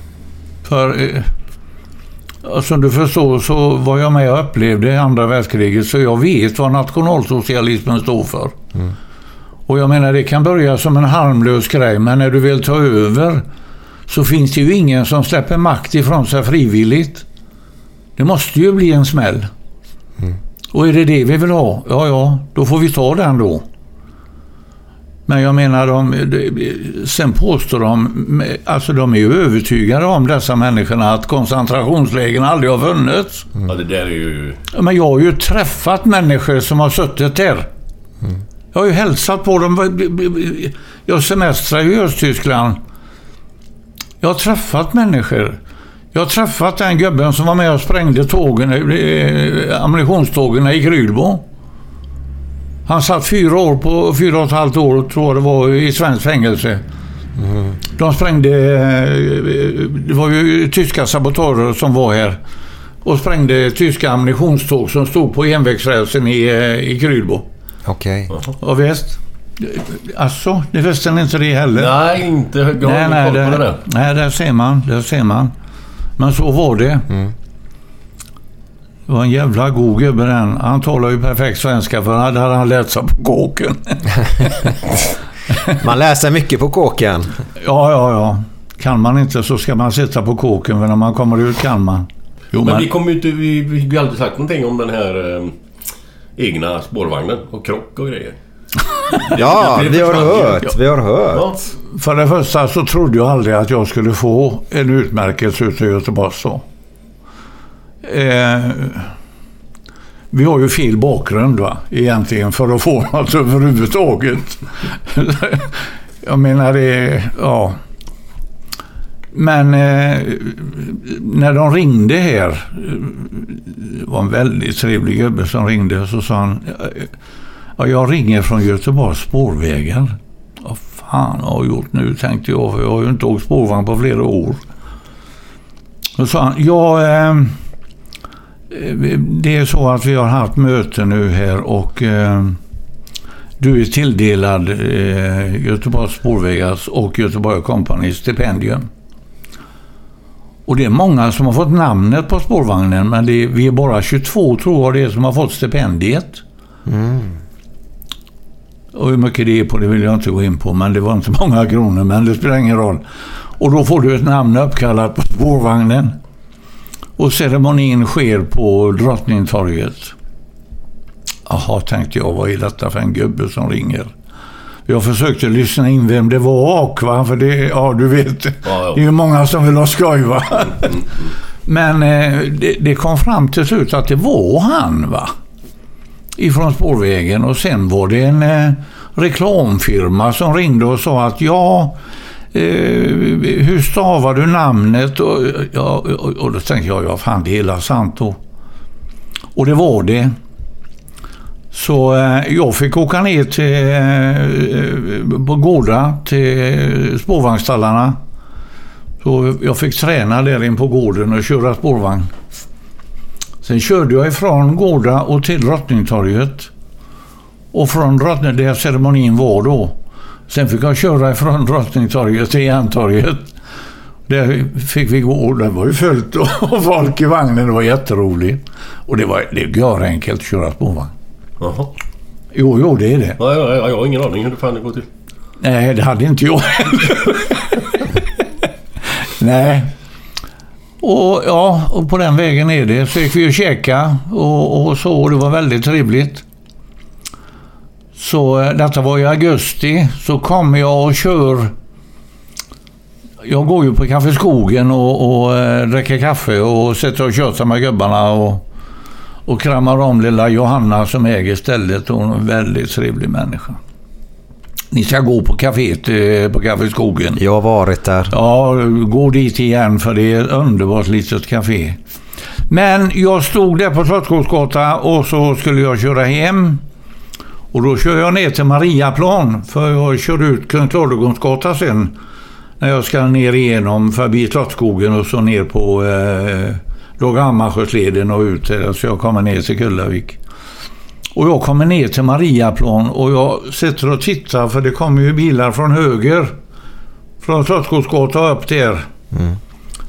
För eh, som du förstår så var jag med och upplevde andra världskriget så jag vet vad nationalsocialismen står för. Och jag menar det kan börja som en harmlös grej men när du vill ta över så finns det ju ingen som släpper makt ifrån sig frivilligt. Det måste ju bli en smäll. Och är det det vi vill ha? Ja, ja, då får vi ta den då. Men jag menar, de, sen påstår de, alltså de är ju övertygade om dessa människorna att koncentrationslägen aldrig har funnits. Ja, det där är ju... Men jag har ju träffat människor som har suttit där. Jag har ju hälsat på dem. Jag semestrar i Östtyskland. Jag har träffat människor. Jag har träffat den gubben som var med och sprängde tågen, eh, ammunitionstågen i Krylbo. Han satt fyra år på, fyra och ett halvt år tror jag det var, i svenskt fängelse. De sprängde, eh, det var ju tyska sabotörer som var här och sprängde tyska ammunitionståg som stod på envägsrälsen i, eh, i Krylbo. Okej. Ja, visst. Alltså, det visste ni inte det heller? Nej, inte. Jag har nej, nej, koll på det det, där. nej, där ser man. Där ser man. Men så var det. Det var en jävla god gubbe den. Han talar ju perfekt svenska för det hade han lärt sig på kåken. Man lär sig mycket på kåken. ja, ja, ja. Kan man inte så ska man sitta på kåken för när man kommer ut kan man. Jo, men men, vi kommer ju inte... Vi, vi vi har aldrig sagt någonting om den här eh, egna spårvagnen och krock och grejer. Ja, vi har hört. Vi har hört. Ja. För det första så trodde jag aldrig att jag skulle få en utmärkelse ute i Göteborg. Så. Eh, vi har ju fel bakgrund va, egentligen för att få något överhuvudtaget. jag menar det, ja. Men eh, när de ringde här, det var en väldigt trevlig gubbe som ringde, så sa han Ja, jag ringer från Göteborgs spårvägar. Vad fan har jag gjort nu, tänkte jag. För jag har ju inte åkt spårvagn på flera år. Då sa han, ja, eh, det är så att vi har haft möte nu här och eh, du är tilldelad eh, Göteborgs spårvägars och Göteborg Company stipendium. Och det är många som har fått namnet på spårvagnen men det är, vi är bara 22 tror jag det är som har fått stipendiet. Mm. Och hur mycket det är på det vill jag inte gå in på, men det var inte många kronor, men det spelar ingen roll. Och då får du ett namn uppkallat på spårvagnen. Och ceremonin sker på Drottningtorget. Jaha, tänkte jag, vad är detta för en gubbe som ringer? Jag försökte lyssna in vem det var och va, för det, ja du vet, det är ju många som vill ha skoj va. Men eh, det, det kom fram till slut att det var han va ifrån spårvägen och sen var det en eh, reklamfirma som ringde och sa att ja, eh, hur stavar du namnet? Och, ja, och, och då tänkte jag, ja fan det är hela sant då. Och det var det. Så eh, jag fick åka ner till eh, på Gårda till spårvagnstallarna. Så jag fick träna där in på gården och köra spårvagn. Sen körde jag ifrån Gårda och till Drottningtorget. Och från Drottning, där ceremonin var då. Sen fick jag köra ifrån Drottningtorget till Järntorget. Där fick vi gå det var ju fullt och folk i vagnen. Det var jätteroligt. Och det var det är görenkelt att köra spårvagn. Jaha. Jo, jo, det är det. Ja, ja, jag har ingen aning hur det fan det går till. Nej, det hade inte jag heller. Nej. Och ja, och på den vägen är det. Så gick vi och käka och, och så. Och det var väldigt trevligt. Så eh, detta var i augusti. Så kommer jag och kör. Jag går ju på Café Skogen och, och eh, dricker kaffe och sitter och tjötar med gubbarna och, och kramar om lilla Johanna som äger stället. Hon är en väldigt trevlig människa. Ni ska gå på kaféet eh, på Café Skogen. Jag har varit där. Ja, gå dit igen för det är ett underbart litet café. Men jag stod där på Slottsskogsgatan och så skulle jag köra hem. Och då kör jag ner till Mariaplan för jag kör ut Kung Klardegårdsgatan sen. När jag ska ner igenom förbi Slottsskogen och så ner på eh, Hammarskjölsleden och ut så jag kommer ner till Kullavik. Och jag kommer ner till Mariaplan och jag sitter och tittar för det kommer ju bilar från höger. Från Slottsskogsgatan upp där.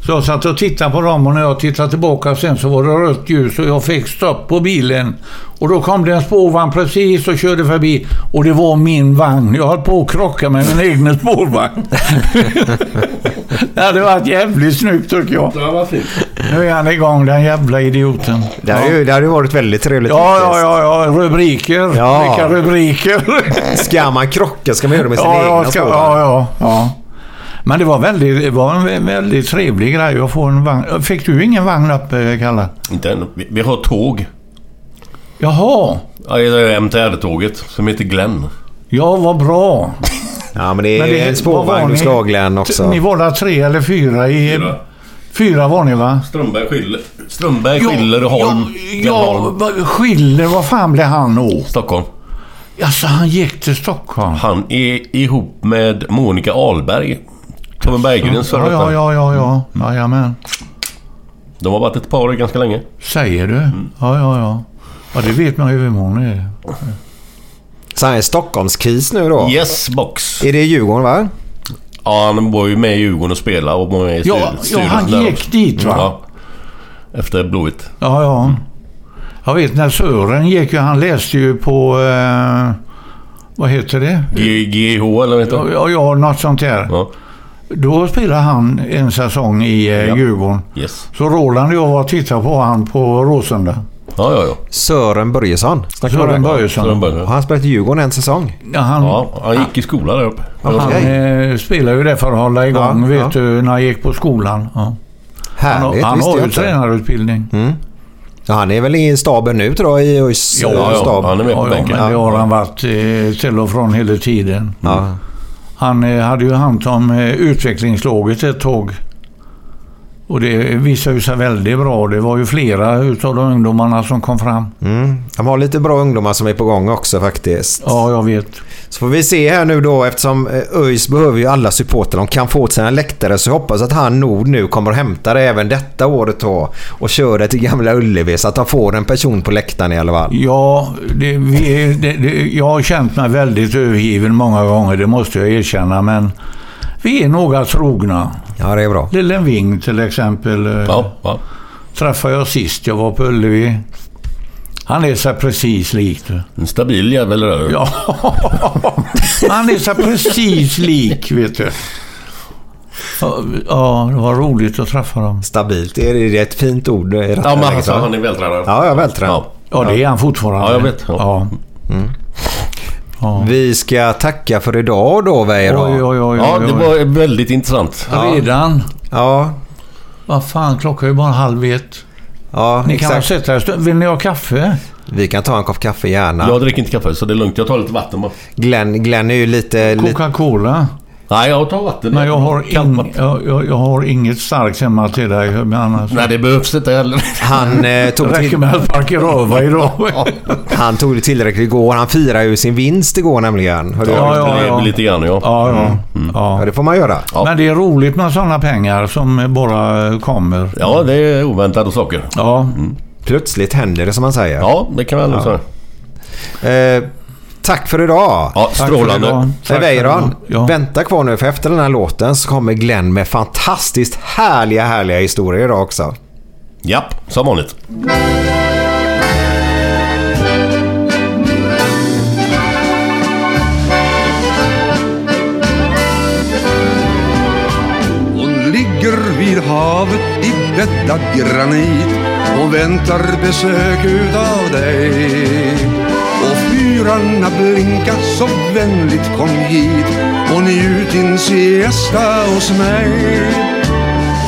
Så jag satt och tittade på dem och när jag tittade tillbaka sen så var det rött ljus och jag fick stopp på bilen. Och då kom det en spårvagn precis och körde förbi. Och det var min vagn. Jag höll på att krocka med min egen spårvagn. det hade varit jävligt snyggt tycker jag. Fint. Nu är han igång den jävla idioten. Det hade, ju, det hade varit väldigt trevligt. Ja, ja, ja, ja. Rubriker. Ja. Vilka rubriker. Ska man krocka ska man göra det med sin ja, egna ja, ska, spårvagn. ja, ja, ja. Men det var, väldigt, det var en vä- väldigt trevlig grej att få en vagn. Fick du ingen vagn upp, eh, Kalle? Inte än. Vi, vi har tåg. Jaha. Ja, det är MTR-tåget som heter Glenn. Ja, vad bra. Ja, men det är Men det- en spårvagn ni? slaglen också. Ni var där tre eller fyra i... Fyra. Fyra var ni va? Strömberg, Schiller, Strömberg, Schiller och Holm. Ja, vad- Schiller, vad fan blev han då? Stockholm. Alltså, han gick till Stockholm. Han är ihop med Monica Ahlberg. Tommy Berggrens Ja, före ja, detta. ja, ja, ja. Jajamän. De har varit ett par ganska länge. Säger du? Mm. Ja, ja, ja. Ja, det vet man ju vem hon är. Så han är Stockholmskis nu då? Yes box. Är det Djurgården va? Ja, han var ju med i Djurgården och spelade och var med i Ja, styr- ja, styrelsen han gick dit, va? Ja. Efter Blåvitt. Ja, ja. Jag vet när Sören gick ju, han läste ju på... Eh, vad heter det? GH eller vad heter Ja, det? ja, ja, något sånt där. Ja. Då spelade han en säsong i eh, Ja. Djurgården. Yes. Så Roland och jag var och tittade på han på Råsunda. Ja, ja, ja. Sören Börjesson. Snackar Sören? Börjesson. Sören Börjesson. Han spelat i Djurgården en säsong? Ja, han, Ja, han gick i skolan där uppe. han eh, spelade ju det för att hålla igång, Ja, vet ja. du, när han gick på skolan. Ja. Han, Härligt, har- han har ju tränarutbildning. Mm. Ja, han är väl i staben nu tror jag, i ÖIS Ja, ja, han är med på Ja, ja, bänken. men det har han varit eh, till och från hela tiden. Ja. Han eh, hade ju hand om eh, utvecklingslaget ett tag. Och det visade sig väldigt bra. Det var ju flera utav de ungdomarna som kom fram. Mm. De har lite bra ungdomar som är på gång också faktiskt. Ja, jag vet. Så får vi se här nu då eftersom eh, ÖIS behöver ju alla supporter. De kan få åt sina läktare så jag hoppas att han Nord nu kommer att hämta det även detta året då. Och köra det till Gamla Ullevi så att de får en person på läktaren i alla fall. Ja, det, vi, det, det, jag har känt mig väldigt övergiven många gånger, det måste jag erkänna. Men vi är några trogna. Ja, det är bra. Lillen Wing till exempel. eh, Ja, ja. Träffade jag sist jag var på Ullevi. Han är så precis lik. En stabil jävel där. Ja, han är så precis lik, vet du. Ja, det var roligt att träffa dem. Stabilt, det är, det är ett fint ord i detta Ja, men alltså, han är vältränad. Ja, jag vältränad. Ja. Ja, det är han fortfarande. Ja, jag vet. Ja. Ja. Ja. Vi ska tacka för idag då, Weijer. Oj, oj, oj, Ja, det var väldigt intressant. Redan? Ja, Vad fan, klockan är ju bara halv ett. ja Ni kan väl exakt. sätta er en stund. Vill ni ha kaffe? Vi kan ta en kopp kaffe gärna. Jag dricker inte kaffe så det är lugnt. Jag tar lite vatten bara. Glenn, Glenn är ju lite... lite Coca-Cola? Nej, jag tar vatten. Men jag har, ing, jag, jag, jag har inget starkt hemma till dig. Men annars... Nej, det behövs inte heller. han, eh, Det tog räcker till, med att parkera röva idag. han tog det tillräckligt igår. Han firar ju sin vinst igår nämligen. Hörde du? Ja, ja, lite, ja. lite grann, ja. Ja, ja. Ja, ja. det får man göra. Ja. Men det är roligt med sådana pengar som bara kommer. Ja, det är oväntade saker. Ja, Plötsligt händer det som man säger. Ja, det kan man nog Ja. säga. Eh, tack för idag. Ja, tack för strålande. idag. Ja. vänta kvar nu för efter den här låten så kommer Glenn med fantastiskt härliga, härliga historier idag också. Japp, som vanligt. Hon ligger vid havet i bäddad granit och väntar besök utav dig. Och blinka så vänligt kom hit och njut din siesta hos mig.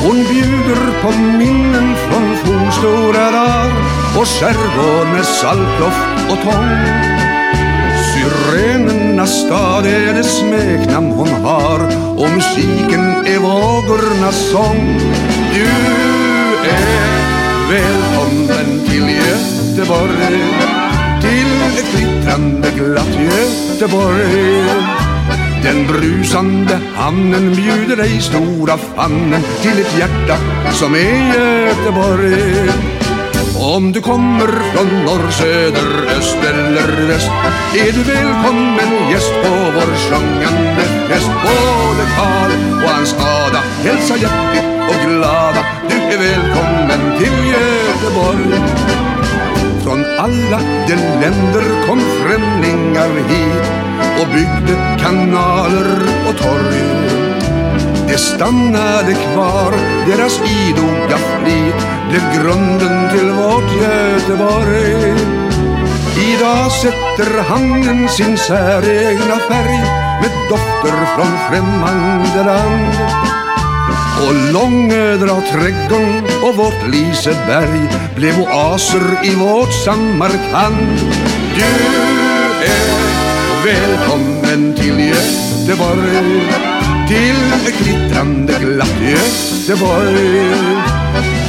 Hon bjuder på minnen från fornstora dagar och skärgård med saltdoft och tång. Syrenernas stad är det smeknamn hon har och musiken är vågornas sång. Du är välkommen till Göteborg, ett glittrande glatt Göteborg. Den brusande hamnen bjuder dig stora famnen till ett hjärta som är Göteborg. Om du kommer från norr, söder, öst eller väst är du välkommen gäst på vår sjungande fest. Både Karl och hans Ada hälsar hjärtligt och glada. Du är välkommen till Göteborg. Från alla de länder kom främlingar hit och byggde kanaler och torg. De stannade kvar, deras idoga flit blev grunden till vårt Göteborg. Idag sätter hamnen sin säregna färg med dofter från främmande land. Och Långödra trädgården och vårt Liseberg blev oaser i vårt Samarkand. Du är välkommen till Göteborg, till ett glittrande glatt Göteborg.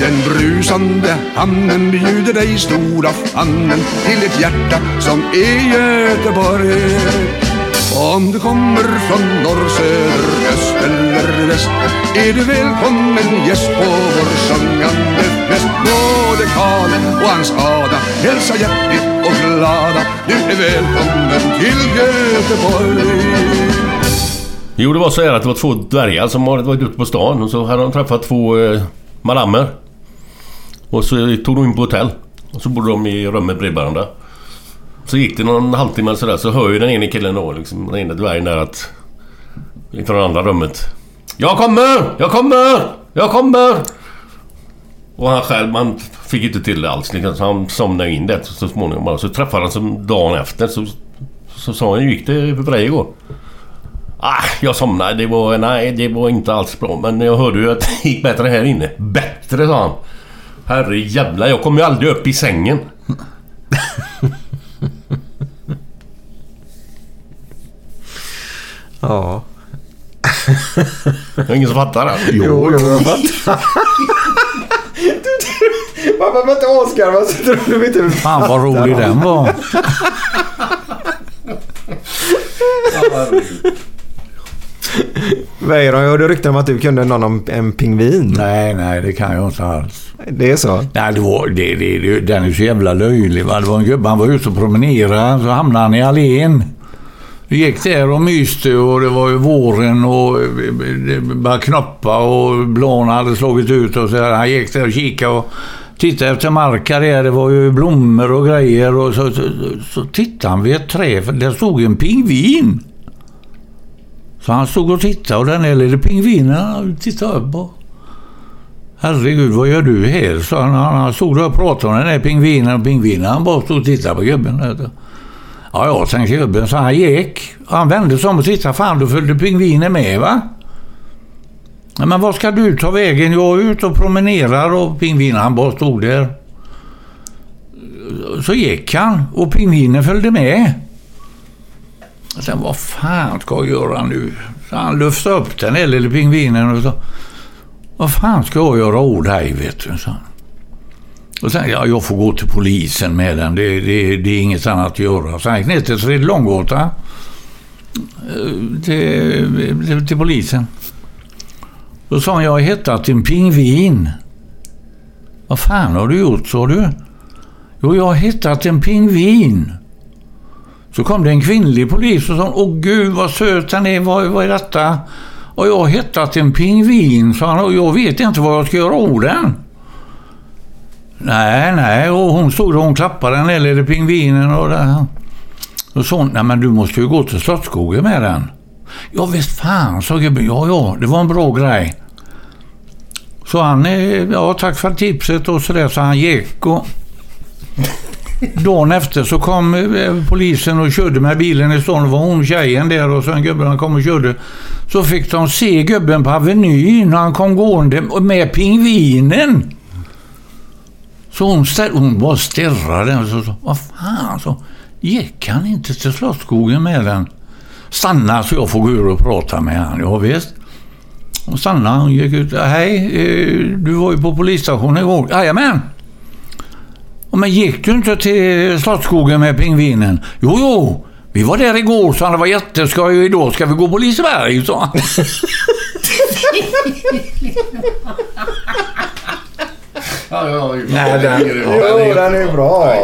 Den brusande hamnen bjuder dig stora famnen till ett hjärta som är Göteborg. Om du kommer från norr, söder, öst eller väst är du välkommen gäst på vår sjungande fest. Och hans Ada Hälsa hjärtligt och glada. Du är välkommen till Göteborg. Jo, det var så här att det var två dvärgar som hade varit ute på stan och så hade de träffat två eh, madammer. Och så tog de in på hotell. Och så bodde de i rummet bredvid varandra. Så gick det någon halvtimme eller sådär så hör ju den ene killen då, liksom, den ene dvärgen där att... Från det andra rummet. Jag kommer! Jag kommer! Jag kommer! Och han själv, man fick inte till det alls. Liksom, så han somnade in det så småningom. bara. Så träffade han som dagen efter så, så sa han, hur gick det för dig igår? Ah, jag somnade. Det var, nej, det var inte alls bra. Men jag hörde ju att det gick bättre här inne. Bättre, sa han. Herre jävlar, jag kommer ju aldrig upp i sängen. Ja. Det är ingen som fattar det? Jo, jag fattar. Man behöver inte asgarva så tror du inte Fan vad rolig den var. Weiron, jag hörde rykten om att du kunde någon om en pingvin. Nej, nej, det kan jag inte alls. Det är så? Nej, det var, det, det, det, den är så jävla löjlig. Va? Det var en gubbe, han var ute och promenerade, så hamnade han i allén. Vi gick där och myste och det var ju våren och det började knoppa och blån hade slagit ut och så där. Han gick där och kikade och tittade efter markar där. Det var ju blommor och grejer och så, så, så tittade han vid ett träd för där stod en pingvin. Så han stod och tittade och den där lille pingvinen han tittade upp och Herregud, vad gör du här? Så han, han stod där och pratade med den där pingvinen och pingvinen han bara stod och tittade på gubben. Ja, ja, tänkte gubben. Så han gick. Han vände sig om och tittade. Fan, då följde pingvinen med va? Men var ska du ta vägen? Jag är ute och promenerar och pingvinen han bara stod där. Så gick han och pingvinen följde med. Sen vad fan ska jag göra nu? Så han lyfte upp den där lille pingvinen och sa, Vad fan ska jag göra åt dig vet du? Så. Och sen, ja, jag får gå till polisen med den. Det, det, det är inget annat att göra. Så han gick ner till Långgata. Till, eh, till, till polisen. Då sa han, jag har hittat en pingvin. Vad fan har du gjort, sa du? Jo, jag har hittat en pingvin. Så kom det en kvinnlig polis och sa, åh gud vad söt den är, vad, vad är detta? Och jag har hittat en pingvin, sa han, och jag vet inte vad jag ska göra av den. Nej, nej, och hon stod och hon klappade den där pingvinen och det. Och sa hon, nej men du måste ju gå till Slottsskogen med den. Ja visst fan, sa gubben. Ja, ja, det var en bra grej. Så han, ja tack för tipset och sådär, så han gick och... Dagen efter så kom eh, polisen och körde med bilen i stan. Det var hon tjejen där och sen gubben kom och körde. Så fick de se gubben på Avenyn när han kom gående med pingvinen. Så hon, ställ, hon bara stirrade och så, så vad fan så. Gick han inte till Slottsskogen med den? Stanna så jag får gå ur och prata med han. Ja, visst. Och Sanna hon gick ut. Hej, eh, du var ju på polisstationen igår. Jajamän. "Ja, Men gick du inte till Slottsskogen med pingvinen? Jo, jo. Vi var där igår så det var jätteskoj. Idag ska vi gå på Liseberg, sa han. Ja, ja, Nej, den, jo, den är bra.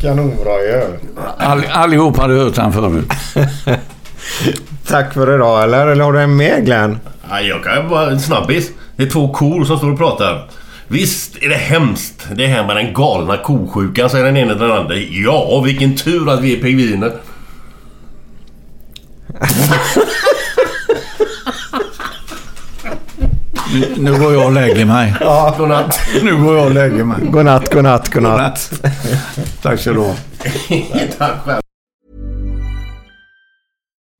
Kanonbra ju. All, allihop hade hört han förut. Tack för idag, eller? Eller har du en mer Glenn? Ja, jag kan bara en snabbis. Det är två kor som står och pratar. Visst är det hemskt det här med den galna kosjukan, säger den ena till den andra. Ja, vilken tur att vi är pingviner. Nu, går jag och lägger mig. Ja. Godnatt. Nu går jag och lägger mig. Godnatt, godnatt, godnatt. Tack så du. Tack själv.